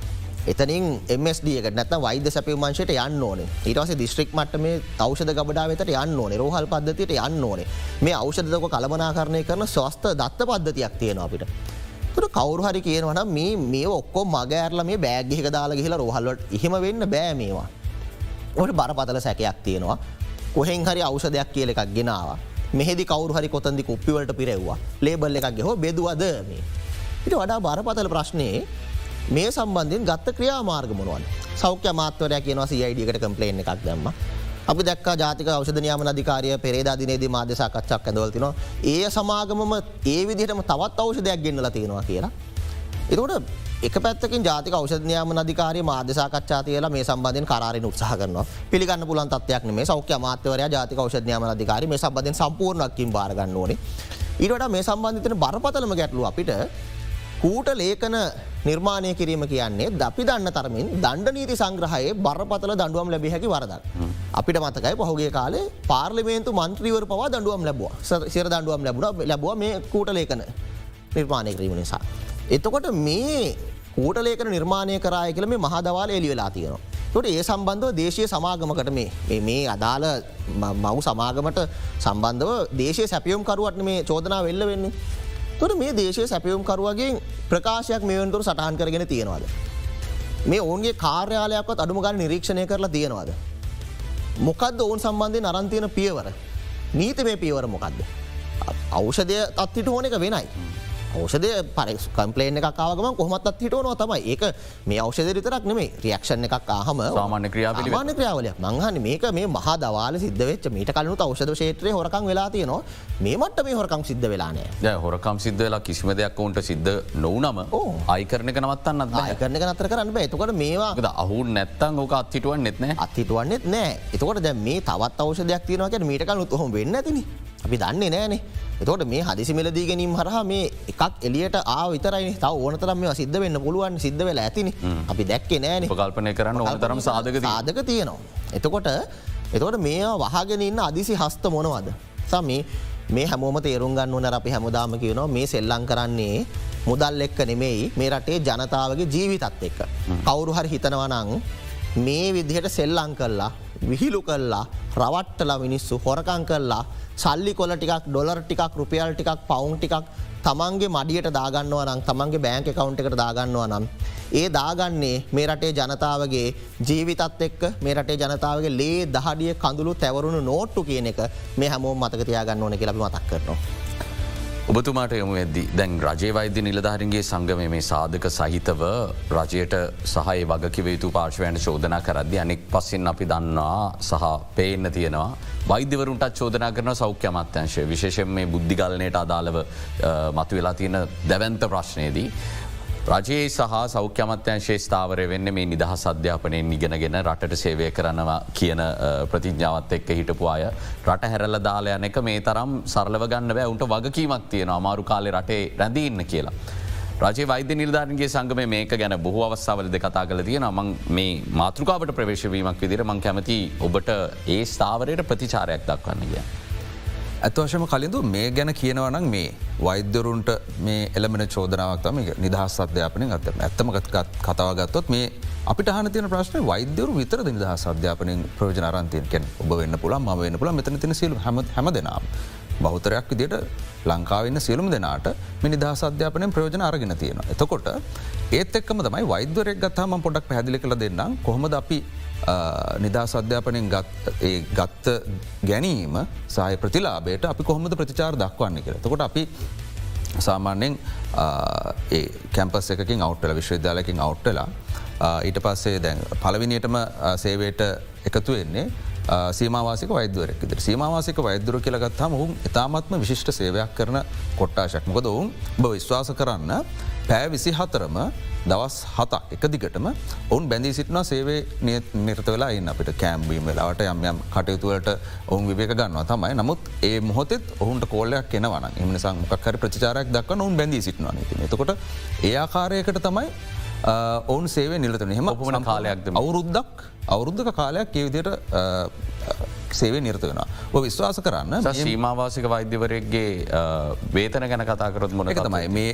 එතනින් එමස්ඩියක නැත වෛද සැපවමංශයට යන්න ඕන. ඊටවස දිස්ත්‍රික් මට මේ තෞෂධ ගබඩා වෙතට යන්න ඕනේ. රෝහල් පද්ධතියට යන්න ඕනේ. මේ අවෂධක කළමනා කරණය කරන ස්වස්ත දත්ත පද්ධතියක් තියෙන අපිට. තුර කවරු හරි කියනවන මේ මේ ඔක්කො මගෑරල මේ බෑග්ගික දාලා ගහිලා රෝහල්ලට එහෙම වෙන්න බෑ මේවා. ඔට බරපතල සැකයක් තියෙනවා. කොහෙන් හරි අවෂධයක් කියල එකක් ගෙනවා. මෙහෙදි කවරු හරි කොතන්දි කුප්පිවලට පිරෙව්වා. ලේබල් එකක් ගෙහෝ බෙදවාද මේ. ඉට වඩා බරපතල ප්‍රශ්නයේ මේ සම්බන්ධයෙන් ගත්ත ක්‍රියා මාර්ග මොනුවන් සෞඛ්‍ය මාත්වරය කියනවා සයිඩියකට කම්පලේන් එකක් දැම්ම. අපි දක් ජාතික ෞෂධනයාම අධිකාරය පෙරේදා දිනේදී මාධ්‍යසාකච්ඡක් ඇඳවල්තිනවා ඒ සමාගමම ඒ විදිහටම තවත් අවෂධයක් ගෙන්න්නල තියෙනවා කියලා. එතකොට එක පැත්තකින් ජාතික ෞෂධනයාම අධිකාරය මාධ්‍යසාකච්ඡා තියලා මේ සම්බන්ධයෙන් කරාරෙන උත්සාහ කරනවා පිළිගන්න පුලන් තත්වයක් මේ සෞඛ්‍ය මාත්‍යවරය ජාතික ෞෂධනයාම අධිකාරය මේ සම්බන්ධයෙන් සම්පූර්ණක්කින් බාරගන්න ඕනේ. ඊට මේ සම්බන්ධතන බරපතලම ගැටලු අපිට කූට ලේකන නිර්මාණය කිරීම කියන්නේ දපි දන්න තරමින් දණ්ඩ නීති සංග්‍රහයේ බරපතල දඩුවම් ලැබි හැකි වරදක්. අපිට මතකයි පහුගේ කාලේ පාර්ලිමේන්තු මන්ත්‍රීවර පවා දඩුවම් ලැබවා සිර දඩුවම් ලැබුණ ලැබවා මේ කූට ලේකන නිර්මාණය කිරීම නිසා. එතකොට මේ කූටලේකන නිර්මාණය කරාය කියල මේ මහදවාල එලි වෙලා තියෙනවා. තොට ඒ සම්බන්ධව දේශය සමාගමකට මේ මේ අදාළ මව් සමාගමට සම්බන්ධව දේශය සැපියම් කරුවට මේ චෝදනා වෙල්ල වෙන්නේ. තොට මේ දේශය සැපියම් කරුවගේ ප්‍රකාශයක් මේවන්තුර සටහන් කරගෙන තියෙනවාද. මේ ඔවුන්ගේ කාර්යාලයක්වත් අඩුම ගන්න නිරීක්ෂණය කරලා තියෙනවාද. මොකක්ද ඔවුන් සම්බන්ධය නරන්තියන පියවර. නීති මේ පියවර මොකක්ද. අවෂධය තත්තිට ඕන එක වෙනයි. ෞෂදය පරෙක් කම්පලේන එක කාවගම කොහමත් හිටවනවා තමයි. ඒක මේ අවෂද රිතරක් නෙමේ රියක්ෂණ එකක් ආහම සාමාන්‍ය ක්‍රියාපිලි මාන ක්‍රියාවලයක්. මංහන මේක මේ මහ දවාල සිද්ධ වෙච් මීට කලනු අවෂද ශේත්‍රය හොරකං වෙලා තියනවා. මේ මට මේ හොරකං සිද්ධ වෙලානෑ හොරකම් සිද්ධ වෙලා කිසිම දෙයක් ඔවුන්ට සිද්ධ නොවනම අයිකරණක නවත්තන්න කරන නතර කරන්න එතකොට මේවා අහු නැත්තන් ඕක අත්හිටුවන් නෙත්න අත්හිටුවන්නෙත් නෑ. එතකොට දැ මේ තවත් අවෂදයක් තියනවාට මීට කලු හොම වෙන්න ඇතින අපි දන්නේ නෑනේ එතකොට මේ හදිසි මිලදී ගැනීම හරහා මේ එකක් එලියට ආ විතරයි තව ඕනතරම් මේ සිද්ධ වෙන්න පුළුවන් සිද්ධ වෙලා ඇතින. අපි දැක්කේ නෑන. කල්පනය කරන්න ඕන තරම් සාධක සාධක තියෙනවා. එතකොට එතකොට මේ වහගෙන ඉන්න අදිසි හස්ත මොනවද. සම මේ හැමෝම තේරුම් ගන්න ඕන අපි හැමදාම කියනවා මේ සෙල්ලං කරන්නේ මුදල් එක්ක නෙමෙයි මේ රටේ ජනතාවගේ ජීවිතත් එක්ක. කවුරු හරි හිතනවනං මේ විදිහට සෙල්ලං කල්ලා විහිලු කල්ලා රවට්ටලා මිනිස්සු හොරකං කල්ලා සල්ලි කොල ටිකක් ඩොලර් ටිකක් රුපියල් ටිකක් පවුන් ටිකක් තමන්ගේ මඩියට දාගන්නවා නම් තමන්ගේ බෑංක කවුන්ට එකට දාගන්නවා නම්. ඒ දාගන්නේ මේ රටේ ජනතාවගේ ජීවිතත් එක්ක මේ රටේ ජනතාවගේ ලේ දහඩිය කඳුළු තැවරුණු නෝට්ටු කියන එක මේ හැමෝම මතකතියාගන්න ඕන කියලබි මතක් කරනවා. ඔබතුමාට යොමු ඇද්දි දැන් රජය වෛද්‍ය නිලධහරන්ගේ සංගම මේ සාධක සහිතව රජයට සහය වගකිව යුතු පාර්ශවයන්ට චෝදනා කරද්දි අනෙක් පස්සෙන් අපි දන්නවා සහ පේන්න තියෙනවා. වෛද්‍යවරුන්ට චෝදනා කරන සෞඛ්‍ය අමත්‍යංශය විශේෂෙන් මේ බුද්ධිගලනයට අදාළව මතු වෙලා තියෙන දැවන්ත ප්‍රශ්නයේදී. රජයේ සහ සෞඛ්‍යමත්‍යංශේ ස්ථාවරය වෙන්න මේ නිදහස් අධ්‍යාපනයෙන් ඉගෙනගෙන රටට සේවය කරනවා කියන ප්‍රතිඥාවත් එක්ක හිටපු අය රට හැරල්ල දාලයන එක මේ තරම් සරලව ගන්න බෑ උන්ට වගකීමක් තියෙන අමාරු කාලෙ රටේ රැඳීන්න කියලා. රජ වෛද්‍ය නිර්ධාරන්ගේ සංගම මේක ගැන බොහෝ අවස්සාවලද කතා කල තියෙන මං මේ මාතෘකාවට ප්‍රවේශවීමක් විදිර මං කැමති ඔබට ඒ ස්ථාවරයට ප්‍රතිචාරයක් දක්වන්න ගිය. ඇත්වශම කලින්දු මේ ගැන කියනවනම් මේ වෛද්‍යරුන්ට මේ එළමෙන චෝදනාවක් තම නිදහස් අධ්‍යාපනය අතම ඇත්තමගත් කතාවගත්තොත් මේ අපිට හන තින ප්‍රශ්න වෛද්‍යරු විතර නිදහස් අධ්‍යාපනයෙන් ප්‍රෝජන අරන්තයකෙන් ඔබ වෙන්න පුළන් ම වෙන්න පුළ මෙතන තින සිල් හම හැම දෙනම්. බෞතරයක් විදියට ලංකාවන්න සියලුම් දෙනාට මිනිදහස් අධ්‍යාපනයෙන් ප්‍රයෝජන අරගෙන තියෙන. එතකොට ඒත් එක්කම තමයි වෛද්‍යරයක් ගත්තාම පොඩක් පැදිලි කළ දෙන්නම් කොහොමද අපි නිදහස් අධ්‍යාපනයෙන් ගත්ත ගැනීම සහය ප්‍රතිලාබයට අපි කොහොමද ප්‍රතිචාර දක්වන්න කර. තකොට අපි සාමාන්‍යෙන් ඒ කැම්පස් එකකින් අවට්ටල විශ්වවිද්‍යාලකින් අවට්ටලා ඊට පස්සේ දැන් පලවිනියටම සේවයට එකතු වෙන්නේ සීමවාසික වෛද්‍යවරක් ද සීමවාසික වෛද්‍යර කියලගත් හම ඔවුන් ඉතාමත්ම විශිෂ්ට සේවයක් කරන කොට්ටාශක්මකද ඔවුන් බ විශ්වාස කරන්න පෑ විසි හතරම දවස් හතක් එක දිගටම ඔවුන් බැඳී සිටින සේවේ නිර්ත වෙලා ඉන්න. අපිට කෑම්බීම වෙලාවට යම් යම් කටයුතුවලට ඔවුන් විවක ගන්නවා තමයි. නමුත් ඒ මොහොතෙත් ඔහුන්ට කෝල්ලයක් කෙනවන එමනිසා මොකක්හරි ප්‍රචාරයක් දක්ව ඔවුන් බැඳී සිටිනවා නති එතකොට ඒ ආකාරයකට තමයි ඔවුන් සේවේ නිලතන හෙම ඔපමන කාලයක්ද අවුරුද්දක් අවුරුද්ධක කාලයක් ඒවිදියට සේවේ නිර්ත වෙන. විශ්වාස කරන්න සීමවාසික වෛද්‍යවරයක්ගේ වේතන ගැන කතාකරොත් මොන තමයි. මේ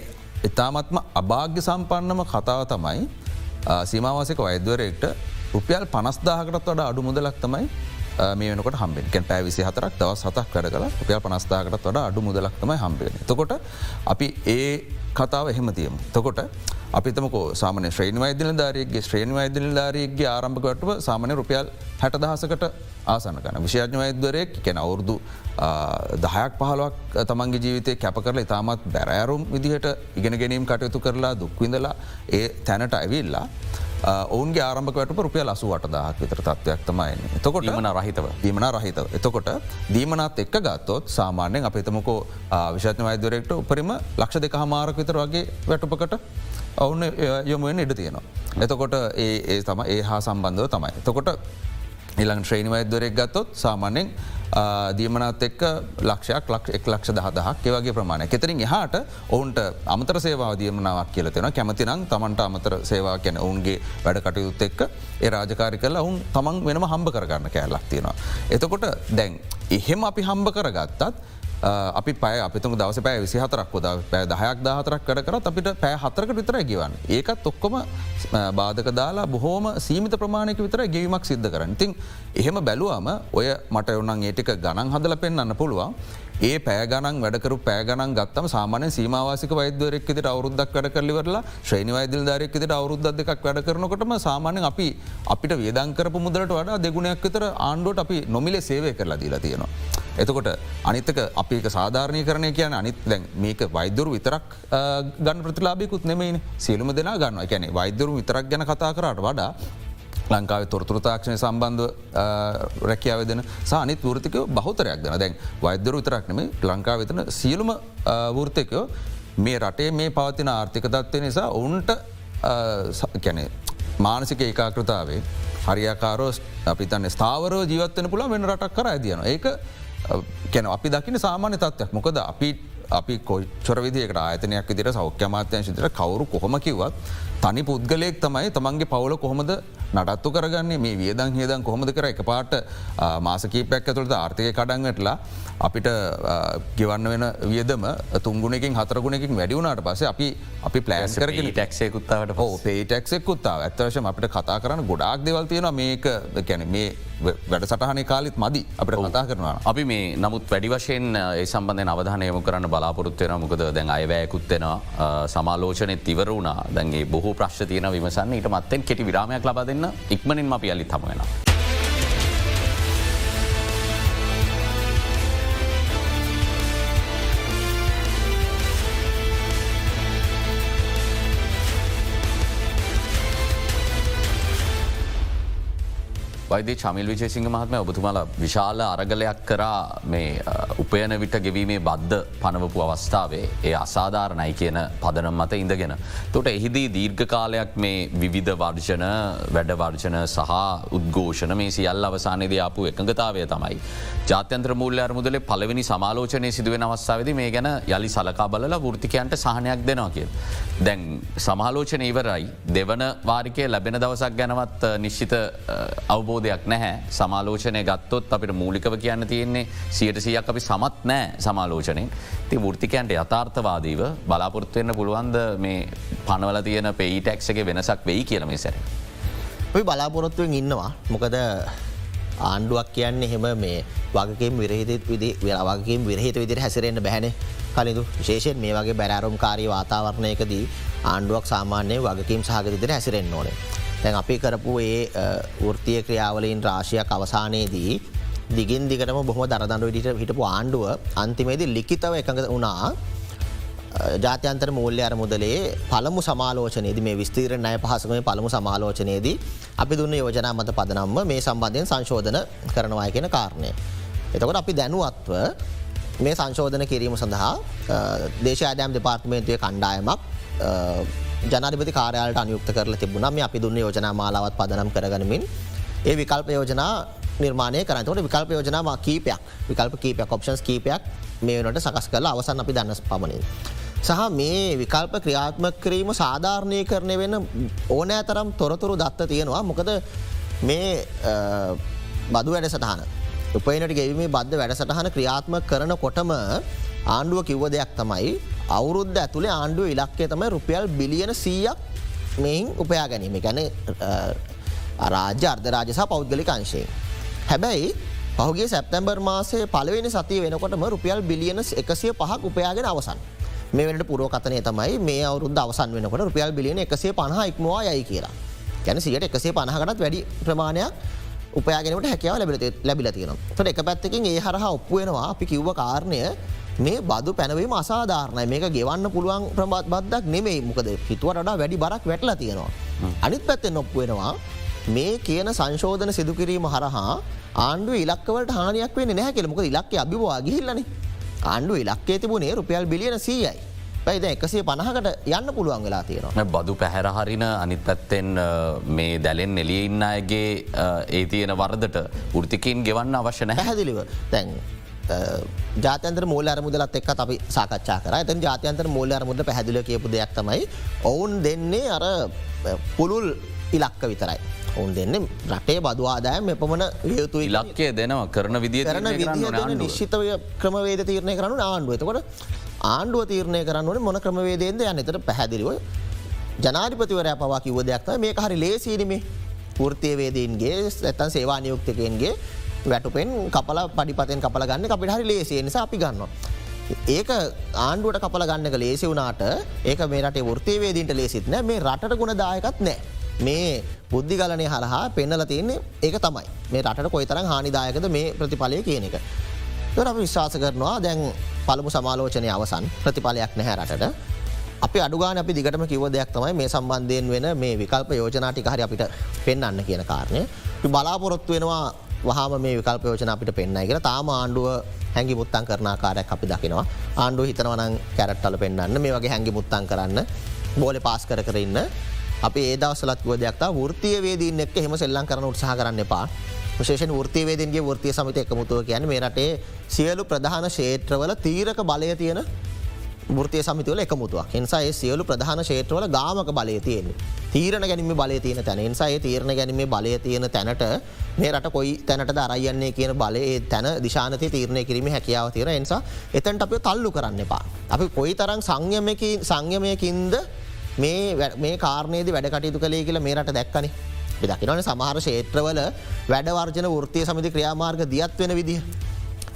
ඉතාමත්ම අභාග්‍ය සම්පන්නම කතාව තමයි සීමවාසික වෛද්‍යවරයෙක්ට රුපියල් පනස්දාහකටත් වඩ අඩු මුදලක් තමයි මේ වෙනකට හම්බෙන් පැ විසි හතරක් දවස් සතක් කර කලා රුපියල් පනස්ථාකටත් වඩ අඩු මුදලක් තමයි හම්බෙන. තකොට අපි ඒ කතාව එහෙම තියමු. තකොට අපිතමක සාමන ශ්‍රේණ වෛදල ධාරයගේ ශ්‍රේණ වෛදල ධාරයගේ ආරම්භකටව සාමන රුපියල් හැට දහසකට ආසනකන විශාඥ වෛද්වරයෙක් කැන අවුරදු දහයක් පහලක් තමන්ගේ ජීවිතය කැප කරල ඉතාමත් බැරෑරුම් විදිහට ඉගෙන ගැනීම් කටයුතු කරලා දුක්විඳලා ඒ තැනට ඇවිල්ලා ඔවන්ගේ ආරම්භකට රුපිය ලසුවට දහක් විතර තත්වයක් තමයි එතකොට මන රහිතව. දීමන රහිතව. එතකොට දීමනත් එක්ක ගත්තොත් සාමාන්‍යයෙන් අප එතමකෝ විශාඥ වෛද්වරෙක්ට උපරිම ලක්ෂ දෙක හමාරක විතර වගේ වැටුපකට ඔවුන්න යොමුවෙන් ඉඩ තියෙනවා. එතකොට ඒ තම ඒ හා සම්බන්ධව තමයි. තකොට ඉළං ශ්‍රේණ වෛද්වරෙක් ගත්තොත් සාමාන්‍යෙන් දීමනත් එක්ක ලක්ෂයක් ලක් එක් ලක්ෂ දහදහක් ඒවගේ ප්‍රමාණය කෙතරින් එහාට ඔවුන්ට අමතර සේවා දීමනාවක් කියලතෙන කැමතිනම් තමන්ට අමතර සේවා කැන ඔවුන්ගේ වැඩ කටයුත් එක්ක ඒ රාජකාරි කල ඔවුන් තමන් වෙනම හම්බ කරගන්න කෑල්ලක් තියෙනවා. එතකොට දැන් එහෙම අපි හම්බ කරගත්තත් අපි පය අපිතුම දවස පෑ විසි හතරක් ොද පෑ දහයක් දාහතරක් කර කරත් අපිට පෑ හතරක විතර ගවන් ඒකත් ඔක්කොම බාධක දාලා බොහෝම සීමිත ප්‍රමාණයක විතර ගෙවීමක් සිද්ධ කරන්න. තින් එහෙම බැලුවම ඔය මට ඔන්නන් ඒටික ගණන් හදල පෙන්න්න පුළුවන්. ඒ පෑගනන් වැඩකරු පෑගනන් ගත්තම සාමානය සීමවාසික වෛද්‍යවරෙක්ෙට අවරුද්දක් වැඩ කරලිවරලා ශ්‍රේණ වෛදල් ධරෙක්ෙට අවරුද්ද දෙක් වැඩ කරනකොටම සාමානය අපි අපිට වේදංකරපු මුදලට වඩා දෙගුණයක් විතර ආණ්ඩුවට අපි නොමිලේ සේවය කරලා දීලා තියෙනවා. එතකොට අනිතක අපි සාධාරණය කරනය කියන අනිත් දැන් මේක වෛදරු විතරක් ගන්න ප්‍රතිලාබිකුත් නෙමයි සියලුම දෙනා ගන්න එකැනෙ වෛදරු විතරක් ගැන කතා කරට වඩා ලංකාව තොරතුරතාක්ෂණය සම්බන්ධ රැකියාව දෙන සානිත් වෘතිකය බහතරයක් දෙන දැන් වෛද්‍යරු විතරක් නෙම ලංකා වෙතන සියලුම වෘතකයෝ මේ රටේ මේ පවතින ආර්ථික තත්වය නිසා ඔවුන්ට කැනෙ මානසික ඒකාකෘතාවේ හරියාකාරෝ අපි තන්න ස්ථාවරෝ ජීවත්වන පුළ වෙන රටක් කර ඇතියන ඒක කැන අපි දකින සාමාන්‍ය තත්වයක් මොකද අපි අපි කොච්චර විදිකට ආයතනයක් විදිර සෞඛ්‍යමාත්‍යය සිතර කවරු කොහොම කිවත් තනි පුද්ගලයෙක් තමයි තමන්ගේ පවුල කොහොමද නටත්තු කරගන්නේ? මේ වියදං හේදන් කොහොමද කර එක පාට මාසකීපයක් ඇතුළට ආර්ථය කඩන්ගටලා අපිට ගෙවන්න වෙන වියදම තුන්ගුණකින් හතරගුණකින් වැඩිවුණට පස අපි අපි පලෑස් කරගෙන ටක්සයකුත්තාවට හෝ පේටක්සෙකුත්තාව ඇත්තවශම අපිට කතා කරන්න ගොඩාක් දෙවල් තියෙන මේක කැන මේ වැඩ සටහන කාලිත් මදි. අපට කතා කරනවා. අපි මේ නමුත් වැඩි වශයෙන් ඒ සම්බන්ධය අවධානයම කරන්න බලාපොරොත්වයන මොකද දැන් අයවැයකුත්වෙනවා සමාලෝචනය තිවර වුණා. දැන්ගේ බොහෝ ප්‍රශ් තියන විමසන්න ඊට මත්තෙන් කෙටි විරාමයක් ලබ දෙන්න ඉක්මනින් අපි අලි තමයෙනවා. වෛද චමිල් විජේසිංහ මහත්ම ඔබතුමාල විශාල අරගලයක් කරා මේ උපයන විට ගෙවීමේ බද්ධ පනවපු අවස්ථාවේ ඒ අසාධාරණයි කියන පදනම් මත ඉඳගෙන. තොට එහිදී දීර්ඝ කාලයක් මේ විවිධ වර්ජන වැඩවර්ජන සහ උද්ඝෝෂණ මේ සියල් අවසානයේද අපපු එකඟතාවය තමයි. ජාත්‍යන්ත්‍ර මූල්‍ය අරමුදලේ පලවෙනි සමාලෝචනය සිදුවෙන අවස්ථාවද මේ ගැන යළි සලකා බලලා ෘතිකයන්ට සහනයක් දෙනවා කිය. දැන් සමාලෝචන ඉවරයි දෙවන වාරිකය ලැබෙන දවසක් ගැනවත් නිශ්චිත අවබෝධ අවබෝධයක් නැහැ. සමාලෝචනය ගත්තොත් අපිට මූලිකව කියන්න තියෙන්නේ සියට සියක් අපි සමත් නෑ සමාලෝචනයෙන් ති ෘතිකයන්ට යථාර්ථවාදීව බලාපොරත්වවෙන්න පුළුවන්ද මේ පනවල තියෙන පෙයිටක්සගේ වෙනසක් වෙයි කියලමේ සැර. ඔයි බලාපොරොත්තුවෙන් ඉන්නවා. මොකද ආණ්ඩුවක් කියන්නේ හෙම මේ වගකම් විරහිත විදි වගේම් විරහිත විදිර හැසිරෙන්න්න බැහැන කලදු විශේෂයෙන් මේ වගේ බැරාරුම් කාරී වාතාවරණයකදී ආණ්ඩුවක් සාමාන්‍යය වගකීම් සහගතිදිර හැසිරෙන් ඕනේ. දැන් අපි කරපු ඒ වෘතිය ක්‍රියාවලින් රාශයක් අවසානයේදී දිගින් දිගටම බොහම දරදඩු විදිට හිටපු ආණ්ඩුව අන්තිමේදී ලිකිතව එකඟ වුණා ජාත්‍යන්තර මූල්‍ය අර මුදලේ පළමු සමාලෝචනයේද මේ විස්තීර නය පහසකම පළමු සමාලෝචනයේදී අපි දුන්න යෝජනා මත පදනම්ම මේ සම්බන්ධයෙන් සංශෝධන කරනවා කියෙන කාරණය. එතකොට අපි දැනුවත්ව මේ සංශෝධන කිරීම සඳහා දේශාදයම් දෙපාර්තමේන්තුවය කණ්ඩායමක් ජනරිපති කාරයාලට අනියුක්ත කරල තිබුණ. මේ අපි දුන්න යෝජනා මාලාවත් පදනම් කරගනමින්. ඒ විකල්ප යෝජනා නිර්මාණය කරනතට විකල්ප යෝජනාම කීපයක්. විකල්ප කීපයක් ඔප්ෂන්ස් කීපයක් මේ වනට සකස් කරලා අවසන් අපි දන්නස් පමණින්. සහ මේ විකල්ප ක්‍රියාත්ම කිරීම සාධාරණය කරණය වෙන ඕනෑ තරම් තොරතුරු දත්ත තියෙනවා. මොකද මේ බදු වැඩ සටහන උපයනට ගෙවීමේ බද්ධ වැඩසටහන ක්‍රියාත්ම කරන කොටම ආණ්ඩුව කිව්ව දෙයක් තමයි අවුරුද්ධ ඇතුළේ ආණ්ඩුව ඉලක්කේ තමයි රුපියල් බිලියන සීයක් මෙයින් උපයා ගැනීම ගැන රාජ්‍ය අර්ධරාජසහ පෞද්ගලික අංශයෙන්. හැබැයි පහුගේ සැප්තැම්බර් මාසේ පලවෙනි සතිය වෙනකොටම රුපියල් බිලියන එකසිය පහක් උපයාගෙන අවසන්. මේ වෙනට පුරෝකතනය තමයි මේ අවුරුද්ධ අවසන් වෙනකොට රුපියල් බිලියන එකසේ පහ ඉක්මවා යයි කියලා. ගැන සියට එකසේ පණහකටත් වැඩි ප්‍රමාණයක් උපයාගෙනට හැකව ලැබිල තියෙන ට එක පැත්තකින් ඒ හරහා ඔප්පුවෙනවා අපි කිව්ව කාරණය මේ බදු පැනවීම අසාධාරණය. මේක ගෙවන්න පුළුවන් ප්‍රමාත් බද්දක් නෙමෙයි. මොකද හිතුවටඩා වැඩි බරක් වැටලා තියෙනවා. අනිත් පැත්තෙන් ඔප්පුවෙනවා මේ කියන සංශෝධන සිදුකිරීම හරහා ආණ්ඩුව ඉලක්කවලට හානියක් වෙන නැහැ කෙළමක ඉලක්ක අභිවා ගිහිල්ලන. ආණ්ඩුව ඉලක්කේ තිබුණේ රුපියල් බිලියන සීයයි. පැයිද එකසේ පණහකට යන්න පුළුවන් වෙලා තියෙනවා. බදු පැහැරහරින අනිත් පැත්තෙන් මේ දැලෙන් එලියඉන්න අයගේ ඒ තියෙන වරදට ෘතිකින් ගෙවන්න අවශ්‍ය නැහැ. හැදිලිව තැන් ජාතන්ත්‍ර මූල අරමුදලත් එක් අපි සාකච්ඡා කර. ඇතන් ජාතයන්තර මූල අරමුද පැහැදිල කියපු දෙයක් තමයි ඔවුන් දෙන්නේ අර පුළුල් ඉලක්ක විතරයි. ඔවුන් දෙන්න රටේ බදවාදායම එපමණ යුතු ඉලක්කේ දෙනවා. කරන විදිිය කරන විදි නිශ්ිතවය ක්‍රමවේද තීරණය කරනු ආණ්ඩුව. එතකොට ආණ්ඩුව තීරණය කරන්නවන මොන ක්‍රමවේදේද යන්න? එතට පැහැදිලිව ජනාධිපතිවරය පවා කිව දෙයක්ත මේ හරි ලේසිීරීමේ ෘතියවේදීන්ගේ ඇතන් සේවා නියුක්තකයන්ගේ වැටුපෙන් කපල පඩිපතෙන් කපල ගන්න අපිට හරි ලේසිය නිසා අපි ගන්නවා. ඒක ආණ්ඩුවට කපල ගන්නක ලේසි වුනාට ඒක මේ රට ෘතියවේදීන්ට ලේසිත්න මේ රට ගුණ දායකත් නෑ. මේ බුද්ධි ගලනය හරහා පෙන්නල තියන්නේ ඒක තමයි. මේ රට කොයි තරම් හානිදායකද මේ ප්‍රතිඵලය කියන එක. තොර අප විශ්වාස කරනවා. දැන් පළමු සමාලෝචනය අවසන්. ප්‍රතිඵලයක් නැහැ රටට. අපි අඩුගාන අපි දිගටම කිව දෙයක් තමයි මේ සම්බන්ධයෙන් වෙන මේ විකල්ප යෝජනාටික හරි අපිට පෙන්න්න කියන කාරණය. බලාපොරොත්තු වෙනවා වහම මේ විකල්ප යෝජන අපිට පෙන්න්නයි කියලා. තාම ආණ්ඩුව හැඟි මුත්තන් කරන කාරයක් අපි දකිනවා. ආණ්ඩුව හිතනවනං කැරට්ටල පෙන්න්න මේ වගේ හැඟි මුත්තන් කරන්න බෝල පාස් කර කරන්න අපි ඒදවසලත් වුව දෙයක්තා ෘතිය වේදීන් එක් හෙම සෙල්ලන් කරන උත්සාහ කරන්න එපා. විශේෂ ෘතිවේදන්ගේ ෘතිය සමිත එකමුතුව කියන මේ රටේ සියලු ප්‍රධාන ශේත්‍රවල තීරක බලය තියෙන ෘතිය සමිතුවල එකමුතුවක් එනිසා ඒ සියලු ප්‍රධාන ශේත්‍රවල ගාමක බලය තියෙන. තීරණ ගැනීම බලය තියෙන තැන නිසා ඒ තීරණ ගැනීම බලය තියෙන තැනට මේ රට කොයි තැනට දරයන්නේ කියන බලය තැන දිශානති තීරණය කිරීම හැකියාව තියෙන නිසා එතැන්ට අප තල්ලු කරන්න එපා. අපි කොයි තරම් සංයමයකින්ද මේ කාරණයේද වැඩ කටයුතු කළේ කියලා මේ රට දැක්කනේ දකිනවන සමහර ශේත්‍රවල වැඩවර්ජන ෘතිය සමිති ක්‍රියාමාර්ග දියත් වෙන විදිහ.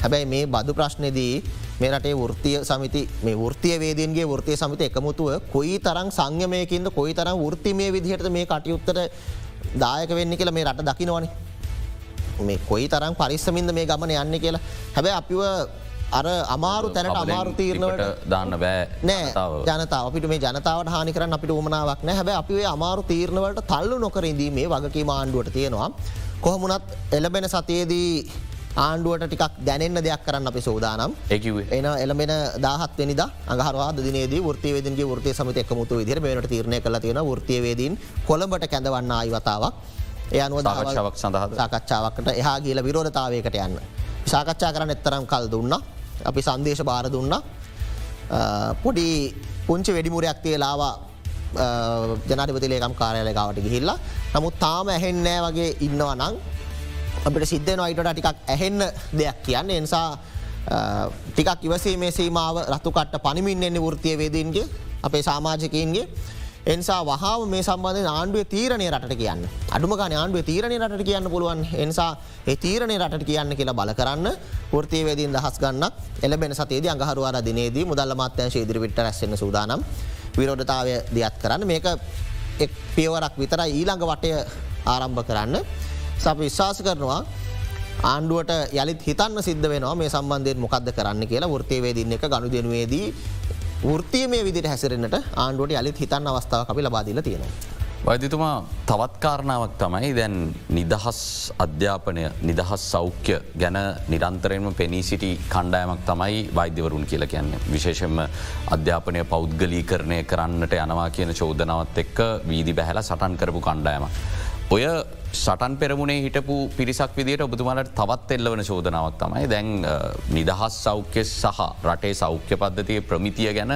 හැබැයි මේ බදු ප්‍රශ්නයදී මේ රටේ ෘතිය සමිති මේ ෘතිය වේදන්ගේ ෘතිය සමිත එකමුතුව කොයි තරම් සංයමයකින්ද කොයි තරම් ෘතිමය විදිහට මේ කටයුත්තට දායක වෙන්න කියලා මේ රට දකිනවනේ. මේ කොයි තරම් පරිස්සමින්ද මේ ගමන යන්න කියලා. හැබැ අපිව අර අමාරු තැනට අමාරු තීරණවට දාන්න බෑ නෑ. ජනතාව. අපිට මේ ජනතාවට හානි කරන්න අපිට උමනාවක් නෑ. හැබ අපිේ අමාරු තීරණවලට තල්ලු නොකරදී මේ වගකී ආණ්ඩුවට තියෙනවා. කොහොමුණත් එලබෙන සතියේදී ආණ්ඩුවට ටිකක් දැනෙන්න දෙයක් කරන්න අපි සෝදානම්. එන එළමෙන දාහත් වෙනිද අහරවා දිනේ ෘතිවේදගේ ෘතිය සමත එකමුතු විදිර මේට තීරණය කල තියෙන ෘතියවේදීන් කොළඹට කැඳවන්න ආයිවතාවක්. ඒ අනුව දාවක්ෂාවක් සඳහා සාකච්ඡාවකට එහා කියල විරෝධතාවයකට යන්න. සාකච්ඡා කරන්න එත්තරම් කල් දුන්නා. අපි සන්දේශ භාර දුන්න. පොඩි පුංචි වැඩිමුරයක් තියලාවා ජනාධපතිලේකම් කාරයාල ගාවට ගිහිල්ලා. නමුත් තාම ඇහෙන්නෑ වගේ ඉන්නවා නං අපිට සිද්ධන අයිටට ටිකක් ඇහෙන්න දෙයක් කියන්න. එනිසා ටිකක් ඉවසීමේ සීමාව රතුකට්ට පනිමින්ෙන්නේ ෘතිය වේදීන්ගේ අපේ සාමාජකයන්ගේ. එනිසා වහාව මේ සම්බන්ධ ආණ්ඩුව තීරණය රට කියන්න. අඩුමක ආණ්ඩුව තීරණය රට කියන්න පුළුවන්. එනිසා ඒ තීරණය රට කියන්න කියලා බල කරන්න. ෘතිවේදීන් දහස් ගන්න එලබෙන සතේද අඟහරුවාර දිනේදී මුදල්ල මාත්‍යංශ ඉදිරිපිට රැස්සෙන සූදානම්. විරෝධතාවය දියත් කරන්න. මේක එක් පියවරක් විතර ඊළඟ වටය ආරම්භ කරන්න. සප විශ්වාස කරනවා ආණ්ඩුවට යළිත් හිතන්න සිද්ධ වෙනවා මේ සම්බන්ධයෙන් මොකක්ද කරන්න කියලා ෘතිවේදින්න එක ගණු දෙනුවේදී ෘතිය මේ විදිට හැසිරෙන්ට ආණ්ඩුවට යළිත් හිතන්න අවස්ථාව අපි ලබාදිල තියෙනවා. වෛදතුමා තවත් කාරණාවක් තමයි දැන් නිදහස් අධ්‍යාපනය නිදහස් සෞඛ්‍ය ගැන නිරන්තරයෙන්ම පෙනී සිටි කණ්ඩායමක් තමයි වෛද්‍යවරුන් කියල කියන්නේ. විශේෂෙන්ම අධ්‍යාපනය පෞද්ගලී කරණය කරන්නට යනවා කියන චෝදනාවත් එක්ක වීදි බැහැල සටන් කරපු කණ්ඩායම. ඔය සටන් පෙරමුණේ හිටපු පිරිසක් විදිට ඔබතුමාලට තවත් එල්ලවන චෝදනාවක් තමයි. දැන් නිදහස් සෞඛ්‍ය සහ රටේ සෞඛ්‍ය පද්ධතිය ප්‍රමිතිය ගැන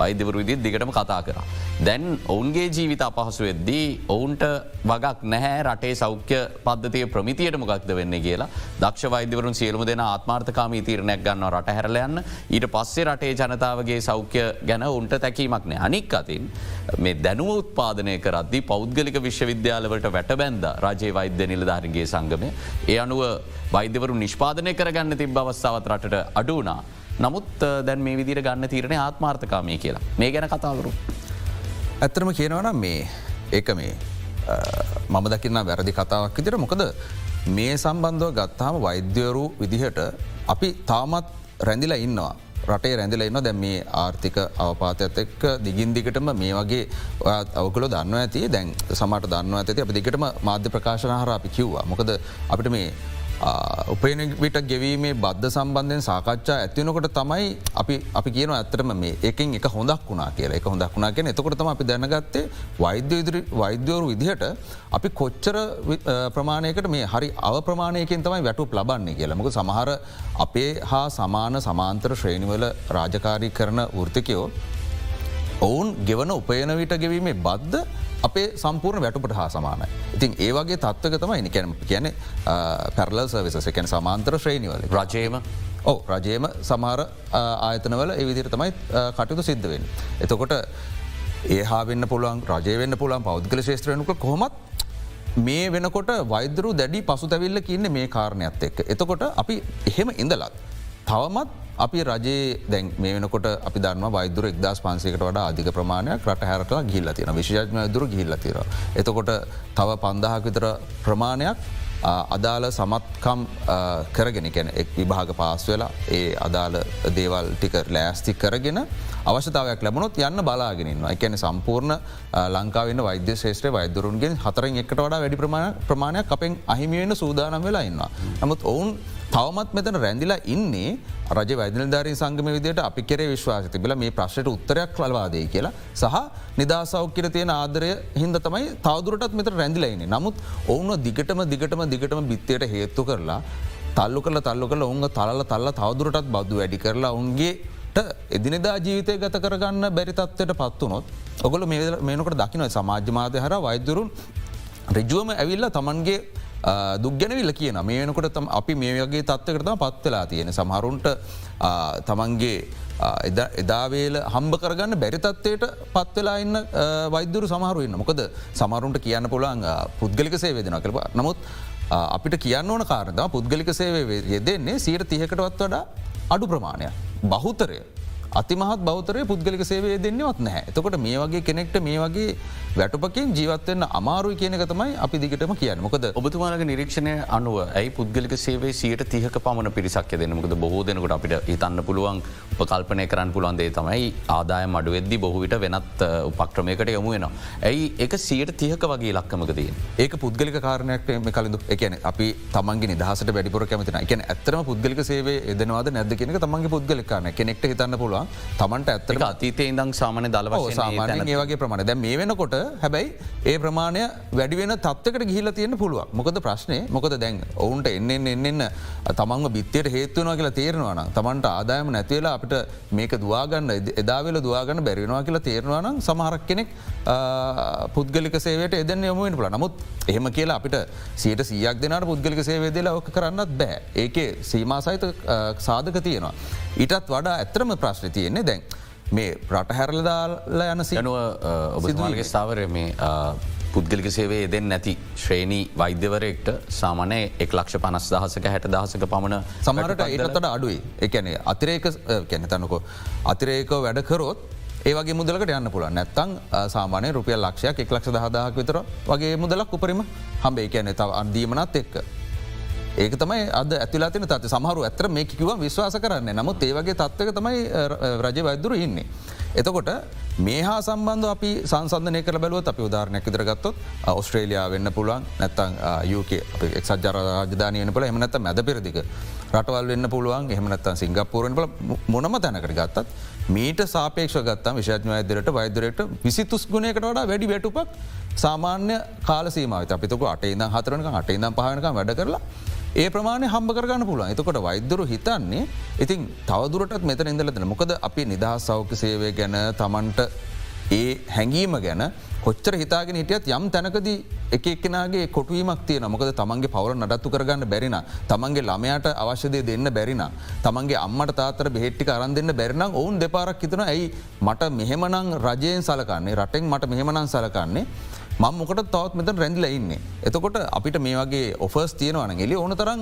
වෛද්‍යවරු විදිත් දිගටම කතා කර. දැන් ඔවුන්ගේ ජීවිත අපහසු වෙද්දී ඔවුන්ට වගක් නැහැ රටේ සෞඛ්‍ය පද්ධතිය ප්‍රමිතියට මොකක්ද වෙන්න කියලා දක්ෂ වෛද්‍යවරුන් සියලුම දෙෙන ආත්මාර්ථකාමී තීරණයක් ගන්න රට හැරලයන්න ඊට පස්සේ රටේ ජනතාවගේ සෞඛ්‍ය ගැන උන්ට තැකීමක් නෑ අනික් අතින් මේ දැනුව උත්පාදනය කරද්දි පෞද්ගලික විශ්වවිද්‍යාලවට වැටබැන්ද රජයේ වෛද්‍ය නිලධාරගේ සංගමය ඒ අනුව වෛද්‍යවරු නිෂ්පාදනය කරගන්න තිබ අවස්ථාවත් රටට අඩුනා. නමුත් දැන් මේ විදිර ගන්න තීරණය ආත්මාර්ථකාමය කියලා. මේ ගැන කතාවරු. ඇත්තරම කියනවනම් මේ ඒක මේ මම දකින්න වැරදි කතාවක් විදිර මොකද මේ සම්බන්ධව ගත්තාම වෛද්‍යවරු විදිහට අපි තාමත් රැඳිලා ඉන්නවා. රටේ රැඳල එන්න දැම් මේ ආර්ථික අවපාතයත් එක්ක දිගින් දිගටම මේ වගේ අවකල දන්න ඇති. දැන් සමට දන්න ඇති අප දිගටම මාධ්‍ය ප්‍රකාශන හර අපි කිව්වා. මොකද අපිට මේ උපයන විට ගෙවීමේ බද්ධ සම්බන්ධයෙන් සාකච්ඡා ඇතිවනකොට තමයි අපි අපි කියන ඇතරම මේ එකින් එක හොඳක් වුණා කියලා. එක හොඳක් වුණා කියෙන එතකොටම අපි දැනගත්තේ වෛද්‍ය ඉදිරි වෛද්‍යවරු විදිහට අපි කොච්චර ප්‍රමාණයකට මේ හරි අව ප්‍රමාණයකින් තමයි වැටු ලබන්නේ කියලමක සමහර අපේ හා සමාන සමාන්තර ශ්‍රේණිවල රාජකාරී කරන ෘතිකයෝ ඔවුන් ගෙවන උපයන විට ගෙවීමේ බද්ධ අපේ සම්පූර්ණ වැටුපට හා සමානයි. ඉතින් ඒවගේ තත්වක තමයි නිකැන කියන පැරල සවිස එකැන සමාන්තර ශ්‍රේණිවල රජයම ඕ රජයම සමාර ආයතනවල එවිදිර තමයි කටයුතු සිද්ධවෙන්. එතකොට ඒහා වෙන්න පුළුවන් රජය වෙන්න පුළුවන් පෞද්ගල ශේත්‍රයනක කොහොමත් මේ වෙනකොට වෛදරු දැඩි පසු තැවිල්ල කියන්න මේ කාරණයක් එක්ක. එතකොට අපි එහෙම ඉඳලත්. තවමත් අපි රජයේ දැන් මේ වෙනකොට අපි දන්න වෛදුර එක්දස් පන්සේකට වඩා අධික ප්‍රමාණයක් රට හැරට ගිල්ල තින විශෂඥ දුර ගිල්ල තිර. එතකොට තව පන්දහක් විතර ප්‍රමාණයක් අදාළ සමත්කම් කරගෙන කැන එක් විභාග පාස් වෙලා ඒ අදාළ දේවල් ටික ලෑස්ති කරගෙන අවශ්‍යතාවයක් ලැබුණොත් යන්න බලාගෙනින් එකැන සම්පූර්ණ ලංකාවන්න වෛද්‍ය ශේෂත්‍රය වෛදරුන්ගෙන් හතරෙන් එකට වඩා වැඩි ප්‍රමාණයක් අපෙන් අහිමිවෙන්න සූදානම් වෙලා ඉන්නවා. නමුත් ඔවුන් තවමත් මෙතන රැඳිලා ඉන්නේ රජ වෛදනිධාරී සංගම විදියට අපි කෙරේ විශ්වාස තිබල මේ ප්‍රශ්ට උත්තරයක් ලවාදේ කියලා. සහ නිදසෞක්කර තියෙන ආදරය හින්ද තමයි තවදුරටත් මෙත රැඳිලයින නමුත් ඔවුන දිගටම දිගටම දිගටම බිත්තයට හේත්තු කරලා තල්ලු කල තල්ලු කළ ඔුන්ග තල්ල තල්ල තවදුරටත් බදු වැඩි කරලා උන්ගේ එදිනෙදා ජීවිතය ගත කරගන්න බැරිතත්වයට පත්වනොත් ඔගොල මේනකට දකිනව සමාජ්‍යමාතය හර වෛදරුන් රජුවම ඇවිල්ල තමන්ගේ දුක්ගැනවිල්ල කියන මේ වෙනකොට තම අපි මේ වගේ තත්වකරතම පත්වෙලා තියෙන සමහරුන්ට තමන්ගේ එදාවේල හම්බ කරගන්න බැරිතත්වයට පත්වෙලා ඉන්න වෛද්‍යරු සමහරුවන්න මොකද සමරුන්ට කියන්න පුළන් පුද්ගලික සේවේදන කරප නමුත් අපිට කියන්න ඕන කාරද පුද්ගලික සේවේ යෙදෙන්නේ සීර තියකටවත් වඩා අඩු ප්‍රමාණයක්. බහුතරය. අතිමහත් බෞතරය පුද්ගලික සේවේ දෙන්නවත් නැහැ. එතකොට මේ වගේ කෙනෙක්ට මේ වගේ වැටපකින් ජීවත්වන්න අමාරුයි කියනක තමයි අපි දිගටම කියන්න. මොකද ඔබතුමාලක නිරීක්ෂණය අනුව ඇයි පුද්ගලික සේවේ සියට තියක පමණ පිරිසක් දෙනමකද බොහෝ දෙනකට අපිට හිතන්න පුළුවන් උපකල්පනය කරන්න පුළුවන්දේ තමයි ආදාය මඩු වෙද්දි බොහවිට වෙනත් උපක්‍රමයකට යොමු වෙනවා. ඇයි එක සියට තියක වගේ ලක්කමකතිය. ඒක පුද්ගලික කාරණයක් මේ කලඳු එකන අපි තමන්ගේ නිදහසට වැඩිපුර කැමතින එක ඇත්තරම පුද්ගලික සේවේ එදනවාද නැද කෙනෙක තමන්ගේ පුද්ගලිකාන කෙනෙක්ට හිතන්න පුළුවන් තමන්ට ඇත්තක අතීතය ඉදං සාමන දලව සාමානය ඒවගේ ප්‍රමාණ දැ මේ වෙනකොට හැබැයි ඒ ප්‍රමාණය වැඩිවෙන තත්වකට ගිහිල තියෙන පුළුව මොකද ප්‍රශ්නය මොකද දැන් ඔවුන්ට එන්නෙන් එන්නෙන්න තමන්ම බිත්තයට හේතුවනවා කියලා තේරෙනවාන තමන්ට ආදායම නැතිවෙලා අපිට මේක දවාගන්න එදාවෙල දවාගන්න බැරිෙනවා කියලා තේරවානම් සමහරක් කෙනෙක් පුද්ගලික සේවට එදන්න යමුවෙන් පුල නමුත් එහෙම කියලා අපිට සියට සියක් දෙනට පුද්ගලික සේවේදලා ඕක කරන්නත් බෑ. ඒකේ සීමා සහිත සාධක තියෙනවා. ඊටත් වඩා ඇත්‍රම ප්‍රශ්න තියෙන්නේ දැන් මේ රට හැරලදාල යන සිනුව ඔබතුමාගේ ස්ථාවර මේ පුද්ගලික සේවේ දෙන්න නැති ශ්‍රේණී වෛද්‍යවරෙක්ට සාමනය එක් ලක්ෂ පනස් දහසක හැට දහසක පමණ සමරට ඒටතට අඩුයි. එකන අතිරේක කැනතනකො අතිරේක වැඩකරොත් ඒවගේ මුදලට යන්න පුළ නැත්තං සාමානය රුපියල් ලක්ෂයක් එක් ලක්ෂ දහදාක් විතර වගේ මුදලක් උපරිම හම්බේ කියැනෙ තව අන්දීමනත් එක්ක ඒක තමයි අද ඇතිලා තින තත් සමහරු ඇතර මේ කිව විශ්වාස කරන්න. නමුත් ඒවගේ තත්වක තමයි රජ වෛදුරු ඉන්නේ. එතකොට මේ හා සම්බන්ධ අපි සංසධනය කර බැලුවත් අපි උදාරණයක් විදර ගත්තොත් ඔස්ට්‍රේලයා වෙන්න පුළුවන් නැත්තං යුක එක්සත් ජර රාජධානයන පල එමනැත මැද පෙරදික රටවල් වෙන්න පුළුවන්. එහමනත්තන් සිංගප්පූරෙන් පල මොනම තැනකට ගත්තත් මීට සාපේක්ෂ ගත්තම් විශාඥ අදරට වෛදරයට විසිතුස් ගුණයකට වඩා වැඩි වැටුපක් සාමාන්‍ය කාලසීමාව අපිතක අටේද හතරනක අටේදම් පහනක වැඩ කරලා ඒ ප්‍රමාණය හම්බ කරගන්න පුළුවන්. එතකොට වෛද්‍යරු හිතන්නේ ඉතින් තවදුරටත් මෙතන ඉඳලතන මොකද අපි නිදහස් සෞඛ්‍ය සේවය ගැන තමන්ට ඒ හැඟීම ගැන කොච්චර හිතාගෙන හිටියත් යම් තැනකද එකක්නගේ කොටුවීමක් තිය මොකද තමන්ගේ පවර නඩත්තු කරගන්න බැරින තමන්ගේ ළමයට අවශ්‍යදය දෙන්න බැරින තමන්ගේ අම්මට තාතර බෙහෙට්ටි අරන් දෙන්න බැරිනම් ඔවුන් දෙපාරක් හිතන ඇයි මට මෙහෙමනං රජයෙන් සලකන්නේ? රටෙන් මට මෙහෙමනං සලකන්නේ? මං මොකට තවත් මෙත රැඳල ඉන්න. එතකොට අපිට මේ වගේ ඔෆර්ස් තියෙනවන එලි ඕන තරන්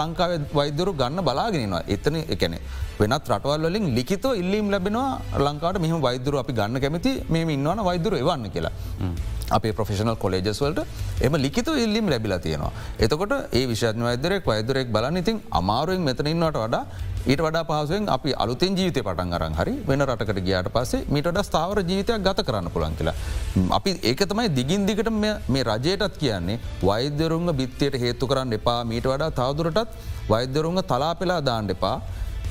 ලංකාව වෛදරු ගන්න බලාගෙනවා එතන එකන වෙනත් රටවල් වලින් ලිතෝ ඉල්ලීම් ලැබෙනවා ලංකාට මෙහම වෛදරු අපි ගන්න කැමති මේ ඉන්නවන වෛදරු එවන්න කියලා. අපේ ප්‍රෆෙෂනල් කොලේජස් වලට එම ලිකිත ඉල්ලිම් ලැබිලා තියෙනවා. එතකොට ඒ විශාත්ම වෛදරෙක් වෛදරෙක් බලන්න ඉතින් අමාරුවෙන් මෙතනින්නට වඩා ඊට වඩා පහසුවෙන් අපි අලුතින් ජීවිතය පටන් අරන් හරි වෙන රටකට ගියාට පස්සේ මීට ස්ථාවර ජීවිතයක් ගත කරන්න පුළන් කියලා. අපි ඒක තමයි දිගින් දිගට මේ රජයටත් කියන්නේ වෛද්‍යරුන්ග බිත්තියට හේතු කරන්න එපා මීට වඩා තවදුරටත් වෛද්‍යරුන්ග තලා පෙලා දාන්න එපා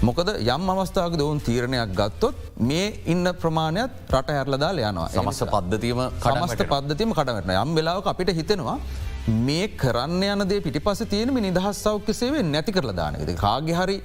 මොකද යම් අවස්ථාවක දවුන් තීරණයක් ගත්තොත් මේ ඉන්න ප්‍රමාණයක් රට හැරලදා යනවා. සමස්ස පද්ධතියම කඩමස්ට පද්ධතිම කඩවටන යම් වෙලාවක අපිට හිතෙනවා මේ කරන්න යනදේ පිටි පස තියෙනම නිදහස් සෞඛ්‍ය සේවේ නැති කරලා දානකද කාගෙ හරි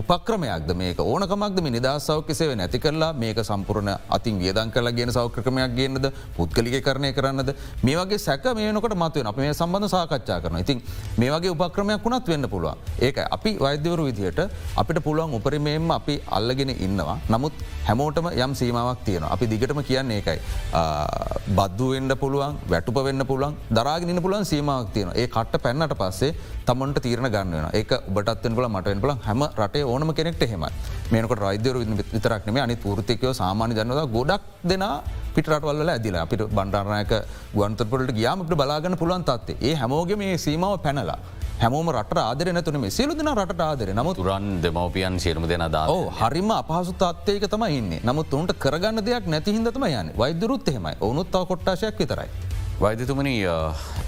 උපක්‍රමයක්ද මේක? ඕනකමක්ද මේ නිදා සෞඛ්‍යසේව නැති කරලා මේක සම්පුරණ අතින් වියදන් කල ගෙන සෞක්‍රමයක් ගන්නද පුද්ගලික කරණය කරන්නද? මේ වගේ සැක මේනකට මත්වය අප මේ සම්බඳධ සාකච්ඡා කරන ඉතින් මේ වගේ උපක්‍රමයක් වුණත් වෙන්න පුළුවන්. ඒක අපි වෛද්‍යවරු විදිහට අපිට පුළුවන් උපරිමේම අපි අල්ලගෙන ඉන්නවා. නමුත් හැමෝටම යම් සීමාවක් තියෙන අපි දිගටම කියන්නේ ඒකයි. බද්දුවෙන්ඩ පුළුවන් වැටුප වෙන්න පුළුවන් දරාගෙන පුළුවන් සීමාවක් තියෙන ඒ කට්ට පැන්නට පස්සේ තමන්ට තීරණ ගන්න ඒක ඔබටත්වෙන් පුල මටවෙන් පුල හැම රටේ ඕනම කෙනෙක්ට හෙම මේනකට රයිදර විතරක්නේ අනි පෘතිකයෝ සාමාන්‍ය ජනව ගොඩක් දෙනා පිටරටවල්ල ඇදිලා. අපිට බණ්ඩාරණයක ගුවන්තපොලට ගියාමට බලාගන්න පුළුවන් තත්ේ ඒ හැමෝගේ මේ සීමාව පැනලා. හැමෝම රට ආදරන තුනේ සිලුදන රට ආදර. නම තුරන් දෙමවපියන් සියලම දෙන දා හරිම අපහසු තත්වයක තම ඉන්න. නමුත් උන්ට කරගන්න දෙයක් නැතිහිදතම යන්න. වෛදරුත් එහෙමයි. ඔවුනුත් තාව කොට්ටාශයක් විතරයි. වෛදතුමන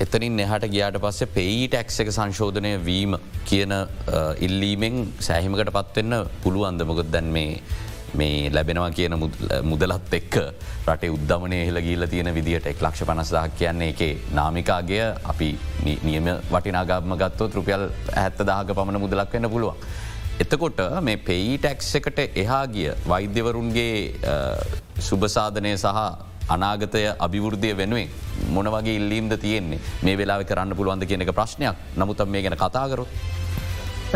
එතනින් එහට ගියාට පස්සේ පෙයි ටැක්ස එක සංශෝධනය වීම කියන ඉල්ලීමෙන් සෑහිමකට පත්වෙන්න පුළුවන්ද මොකද දැන් මේ මේ ලැබෙනවා කියන මුදලත් එක්ක රටේ උද්ධමනය හිල ගීල තියෙන විදිට එක් ලක්ෂ පනස්දාක් කියන්නේ එකේ නාමිකාගේ අපි නියම වටිනාගාම ගත්තෝ රුපියල් ඇත්ත දාහක පමණ මුදලක් වෙන්න පුළුවන්. එතකොට මේ පෙයි ටැක්ස් එකට එහා ගිය වෛද්‍යවරුන්ගේ සුභසාධනය සහ අනාගතය අභිවෘද්ධය වෙනුවෙන් මොන වගේ ඉල්ලීම්ද තියෙන්නේ මේ වෙලා කරන්න පුළුවන්ද කියන එක ප්‍රශ්නයක් නමුත් මේ ගැන කතාකරොත්.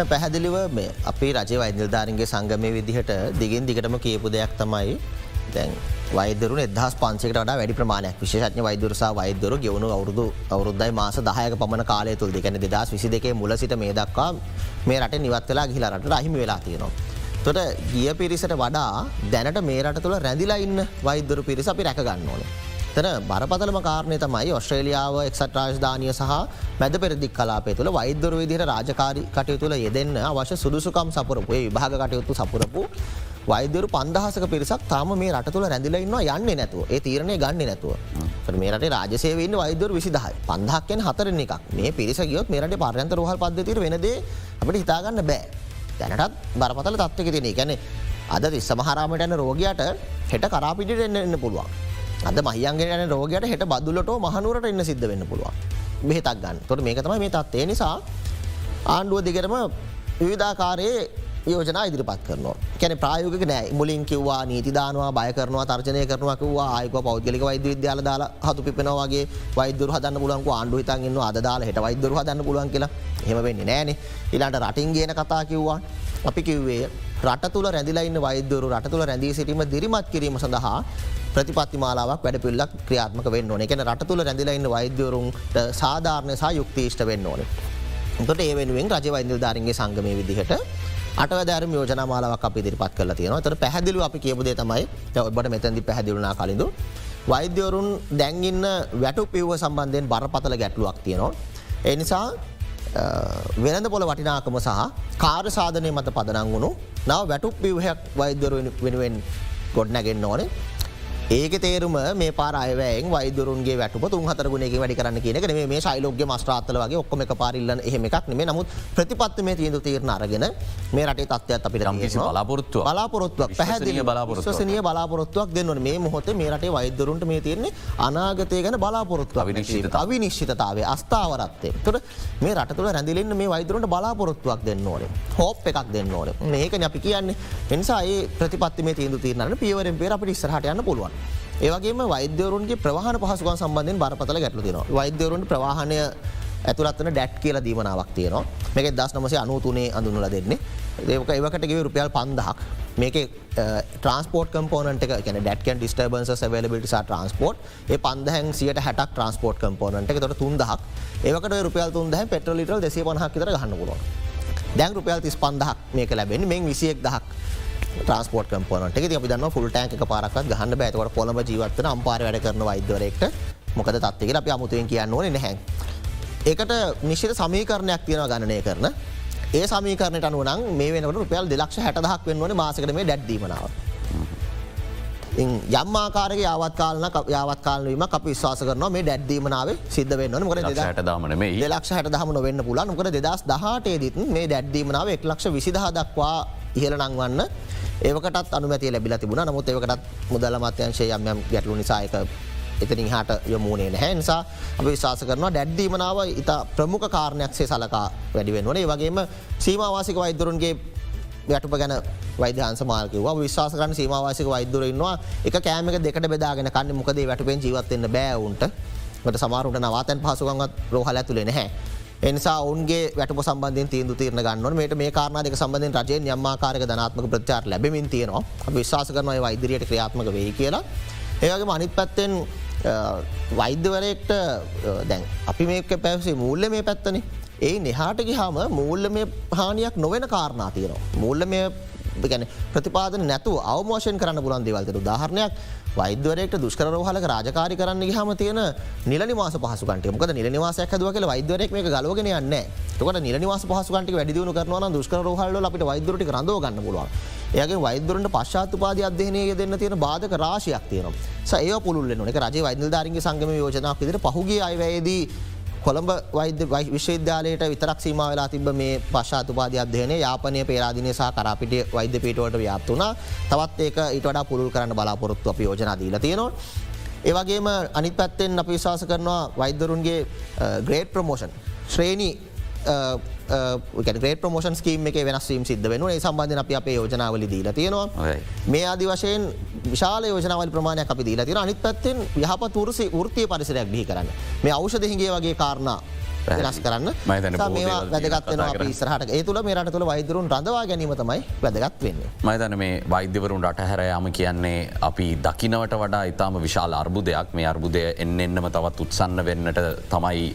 පැහැදිලිව මේ අපේ රජ වෛද්‍යධාරන්ගේ සංගමය විදිහට දිගින් දිගටම කියපු දෙයක් තමයි දැන් වෛදරු එදහස් පන්සේකට වැඩි ප්‍රමාණයක් විශේෂඥ වෛදරසා වෛදරු ගෙවුණු අවුරුදු අවුරුද්දයි මාස දහයක පමණ කාලය තුළ දෙකැන දෙදස් විසි දෙකේ මුල සිට මේ දක්වා මේ රට නිවත් වෙලා ගිහිලරට රහිමි වෙලා තියෙනවා. තොට ගිය පිරිසට වඩා දැනට මේ රට තුළ රැඳිලා ඉන්න වෛද්‍යරු පිරිස අපි රැකගන්න ඕන. තන බරපතලම කාරණය තමයි ඔස්ට්‍රේලියාව එක්සට රාජධානය සහ මැද පෙරදික් කලාපේ තුළ වෛද්‍යරු විදිහට රාජකාරි කටයු තුළ යෙදෙන්න අවශ්‍ය සුදුසුකම් සපුරපුේ විභාග කටයුතු සපුරපු වෛදරු පන්දහසක පිරිසක් තාම මේ රට තුළ රැඳිලඉන්නවා යන්නේ නැතුව ඒ තීරණය ගන්න නැතුව මේරට රාජසේවන්න වෛදර විසිදහයි පන්දහක්ෙන් හතරන එකක් මේ පිරිස ගියොත් මේරට පරයන්ත රහල් පද්ධතිර වෙනදේ අපට හිතාගන්න බෑ. දැනටත් බරපතල තත්වක තින ගැන අද විස්සමහරාමට යන රෝගයට හෙට කරාපිටිට එන්න එන්න පුළුවන්. අද මහියන්ගේ යන රෝගයට හෙට බදුලට මහනුවරට එන්න සිද්ධ වෙන්න පුළුවන්. බෙහෙතක් ගන්න තොට මේක තමයි මේ තත්වේ නිසා ආණ්ඩුව දිගරම විවිධාකාරයේ යෝජනා ඉදිරිපත් කරනවා. කැන ප්‍රායෝගක නෑ. මුලින් කිව්වා නීතිදානවා බය කරනවා තර්ජනය කරනවා කිවවා ආයක පෞද්ගලික වෛද්‍ය විද්‍යාල දාලා හතු පිපෙනවාගේ වෛදදුර හදන්න පුලන්ක ආණ්ඩු හිතන්ගන්න අදාලා හට වෛදදුර හදන්න පුලන් කියලා. හෙම වෙන්නේ නෑනේ. ඉලාට රටින් ගේන කතා කිව්වා. අපි කිව්වේ රට තුළ රැදිලයින්න වෛද්‍යරු රට තුළ රැඳී සිටීම දිරිමත් කිරීම සඳහා ප්‍රතිපත්ති මාලාවක් වැඩ පිල්ලක් ක්‍රියාත්මක වෙන්න ඕන. එකන රට තුළ රැඳිලයින්න වෛද්‍යවරුන්ට සාධාරණය සහ යුක්තිෂ්ට වෙන්න ඕන. තොට ඒ වෙනුවෙන් රජ වෛද්‍යධාරන්ගේ සංගමය විදිහට අටවදෑරම යෝජන මාලාවක් අපි දිරිපත් කල තියෙන තර පැහදිලු අපි කියපුදේ තමයි ඔබට මෙතැදි පැහදිලුනා කලින්ඳු. වෛද්‍යවරුන් දැන්ගන්න වැටු පිව්ව සම්බන්ධයෙන් බරපතල ගැටලුවක් තියෙනවා. ඒ නිසා වෙනද පොල වටිනාකම සහ කාර සාධනය මත පදනං වුණු නව වැටුක් පිවහයක් වෛද්‍යර වෙනුවෙන් ගොඩ්නැගෙන්න්න ඕනේ ඒක තේරුම මේ පාරයවෑන් වයිදරුන්ගේ වැටප තුන් හතර ගුණේ වැඩි කරන්න කියනක මේ මේ ශයිලෝග්‍ය මස්ට්‍රාත්තල වගේ ඔක්කොම එක පාරිල්ලන්න එහෙම එකක් නෙේ නමුත් ප්‍රතිපත්ත මේ තියඳු තීරණ අරගෙන මේ රටේ තත්වයක් අපිට යම්කිසි බලාපොරොත්තුවක්. බලාපොරොත්තුවක්. පැහැදිලි විශ්වසනීය බලාපොරොත්තුවක්. දෙන්නවන මේ මොහොතේ මේ රටේ වෛදරුන්ට මේ තියන්නේ අනාගතය ගැන බලාපොරොත්තු අවිනිශ්චිතතාව. අවිනිශ්චිතතාවේ අස්ථාවරත්තය තුට මේ රටතුළ රැඳිලෙන්න මේ වෛදරුන්ට බලාපොරොත්තුවක් දෙන්න ඕනේ. හෝප් එකක් දෙන්න ඕන. මේක අපි කියන්නේ. එනිසා ඒ ප්‍රතිපත්ති මේ තීන්දු තිරන පියවරෙන් පේර අපට ඉස්සරහට යන්න පුළුවන් ඒවගේම වෛද්‍යවරුන්ගේ ප්‍රවාහන පහසුකන් සම්බන්ධයෙන් බරපතල ගැටලු තිනවා වෛද්‍යවරුන්ට ප්‍රවාහණය ඇතුරත්වන ඩැට් කියල දීමනාවක් තියනවා. මේක දස් නමසේ අනුතුනේ අඳුනල දෙන්නේ. ඒක ඒවකටගේ රුපියල් පන්දහක්. මේක ට්‍රන්ස්පෝට කම්පෝනට කියන ඩැටකන් ඩිස්ටබන්ස සවලබිට ට්‍රන්ස්පෝට් ඒ පන්දහැන් සියට හැටක් ට්‍රන්ස්පෝට් කම්පෝනට එක. තොට තුන්දහක්. ඒකට රුපියල් තුන්දහ පෙටලිට දෙසේ පහක් තර ගන්න පුලුවන් දැන් රුපියල් තිස් පන්දහක් මේක ලැබෙන මෙ විසියෙක් දහක් ට්‍රන්ස්පෝට් කම්පනට එක. අපි දන්න ෆුල් ටෑක පාරක් ගහන්න බෑතවට කොළඹ ජීවත්තන අම්පාර වැඩ කරන වෛද්‍යවරෙක්ට මොකද තත්තික අපි අමුතුවෙන් කියන්න ඕන නැහැ. ඒකට නිශ්ිත සමීකරණයක් තියෙන ගණනය කරන. ඒ සමීකරනට අනුවනම් මේ වෙනකට රුපියල් දෙලක්ෂ හැටදහක් වෙන්වන මාසකට මේ ඩැඩ්දීමනාව. යම්මාකාරක යාවත්කාලන යාවත්කාලවීම අප විශවාස කරන මේ ඩැඩ්දීමනාව සිද්ධ වෙන්න මොක හට දාමන මේ ලක්ෂ හට දහම නොවෙන්න පුලන් මොකද දෙදස් දහටේදීත් මේ ඩැඩ්දීමනාව එක් ලක්ෂ විසිදහ දක්වා ඉහල නංවන්න ඒකට අනුමැති ලැබිල තිබුණ. නමුත් ඒකටත් මුදල මත්‍යංශය යම් ගැටලු නිසායක එතනින් හට යොමුණේ නැහැනිසා අප විශවාස කරන ඩැඩ්දීමනාව ඉතා ප්‍රමුඛ කාරණයක්සේ සලකා වැඩිවෙන් වනේ වගේම සීමවාසික වෛදරුන්ගේ වැටප ගැන වෛදහන්ස මාර්කව විශවාස කරන සීමවාසික වෛදරන්නවා එක කෑමක දෙකට බෙදාගෙන කන්න. මොකදේ වැටපෙන් ජීවත්වන්න බෑවුන්ට ට සමාරුට නවාතැන් පහසුකන්වත් රෝහල ඇතුළේ නැහැ. එනිසා ඔන්ගේ වැට සම්බන්ධ තීන්දු තීරණ ගන්න මේට මේ කාරණාදක සම්බඳධෙන් රජය යම්මාකාරක ධනාත්මක ප්‍රචාර ලැබමින් තියෙනවා විශවාස කරනය වෛදරයට ක්‍රියාත්මක වෙයි කියලා. ඒවගේ අනිත් පැත්තෙන් වෛද්‍යවරයෙක්ට දැන් අපි මේක පැවසේ මූල්ල මේ පැත්තනේ ඒ නිහාට ගිහාම මූල්ල මේ හානියක් නොවෙන කාරණා තියෙනවා. මුල්ල මේ ගැන ප්‍රතිපාදන නැතු අවමෝෂයෙන් කරන්න පුලන් දෙවල්තට උදාහරණයක් වෛද්‍යවරයට දුෂ්කරහලක රාජකාරි කරන්න හම තියෙන නිල නිවාස පහසුකට මොක නිල නිවාසයක් හදුව කියල වෛද්‍යවරෙක් මේ ගලගෙන යන්න තකට නිල නිවාස පහසුකට වැඩිදියුණු කරනවා දුෂ්කරහල අපිට වෛද්‍යරට රඳව ගන්න පුළුවන්. ඒගේ වෛද්‍යරට පශ්ාතුපාද අධ්‍යනය දෙන්න තියෙන බාධක රාශයක් තියෙනවා. සය පුලුල්ල නොක රජ වෛද්‍යධාරගේ සංගම යෝජනක් විදිර පහුගේ අයවැයේදී කොළඹ වෛද්‍ය විශ්වවිද්‍යාලයට විතරක් සීම වෙලා තිබ මේ පශාතුපාද අධ්‍යයනය යාපනය පේරාදිනය සහ කරාපිට වෛද්‍ය පිටුවට ව්‍යාප්තුනා තවත් ඒක ඉට වඩා පුරුල් කරන්න බලාපොරොත්තු අප යෝජනා දීල තියෙනවා. ඒවගේම අනිත් පැත්තෙන් අපි විශවාස කරනවා වෛද්‍යරුන්ගේ ග්‍රේට් ප්‍රමෝෂන් ශ්‍රේණී ග්‍රේට ප්‍රමෝෂන් ස්කීම එක වෙනස්වීම සිද්ධ වෙන ඒ සම්බන්ධ අප අපේ යෝජනාවල දීල තියෙනවා. මේ ආදි වශයෙන් විශාල යෝජනාවල් ප්‍රමාණයක් අපි දීලා තින අනිත් පැත්තෙන් යහපත් වරසි ෘතිය පරිසරයක් බිහි කරන්න. මේ අවෂදහිගේ වගේ කාරණා වෙනස් කරන්න. මේවා වැදගත්වෙන ඉස්රහට ඒ තුළ මේ රට තුළ වෛදරුන් රඳවා ගැනීම තමයි වැදගත් වෙන්නේ. මයිතන මේ වෛද්‍යවරුන් රටහැරයාම කියන්නේ අපි දකිනවට වඩා ඉතාම විශාල අර්බුදයක්. මේ අර්බුදය එන්න එන්නම තවත් උත්සන්න වෙන්නට තමයි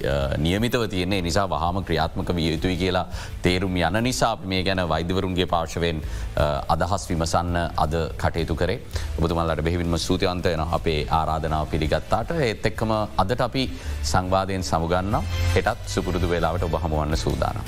නියමිතව තියන්නේ. නිසා වහම ක්‍රියාත්මක විය යුතුයි කියලා තේරුම් යන නිසා මේ ගැන වෛද්‍යවරුන්ගේ පාර්ශවෙන් අදහස් විමසන්න අද කටයුතු කරේ. ඔබතුමල්ලට බෙහිවින්ම සූතියන්තයන අපේ ආරාධනාව පිළිගත්තාට. ඒත් එක්කම අදට අපි සංවාධයෙන් සමුගන්න හෙටත් සුපුරුදු වෙලාවට ඔබ හමුවන්න සූදානම්.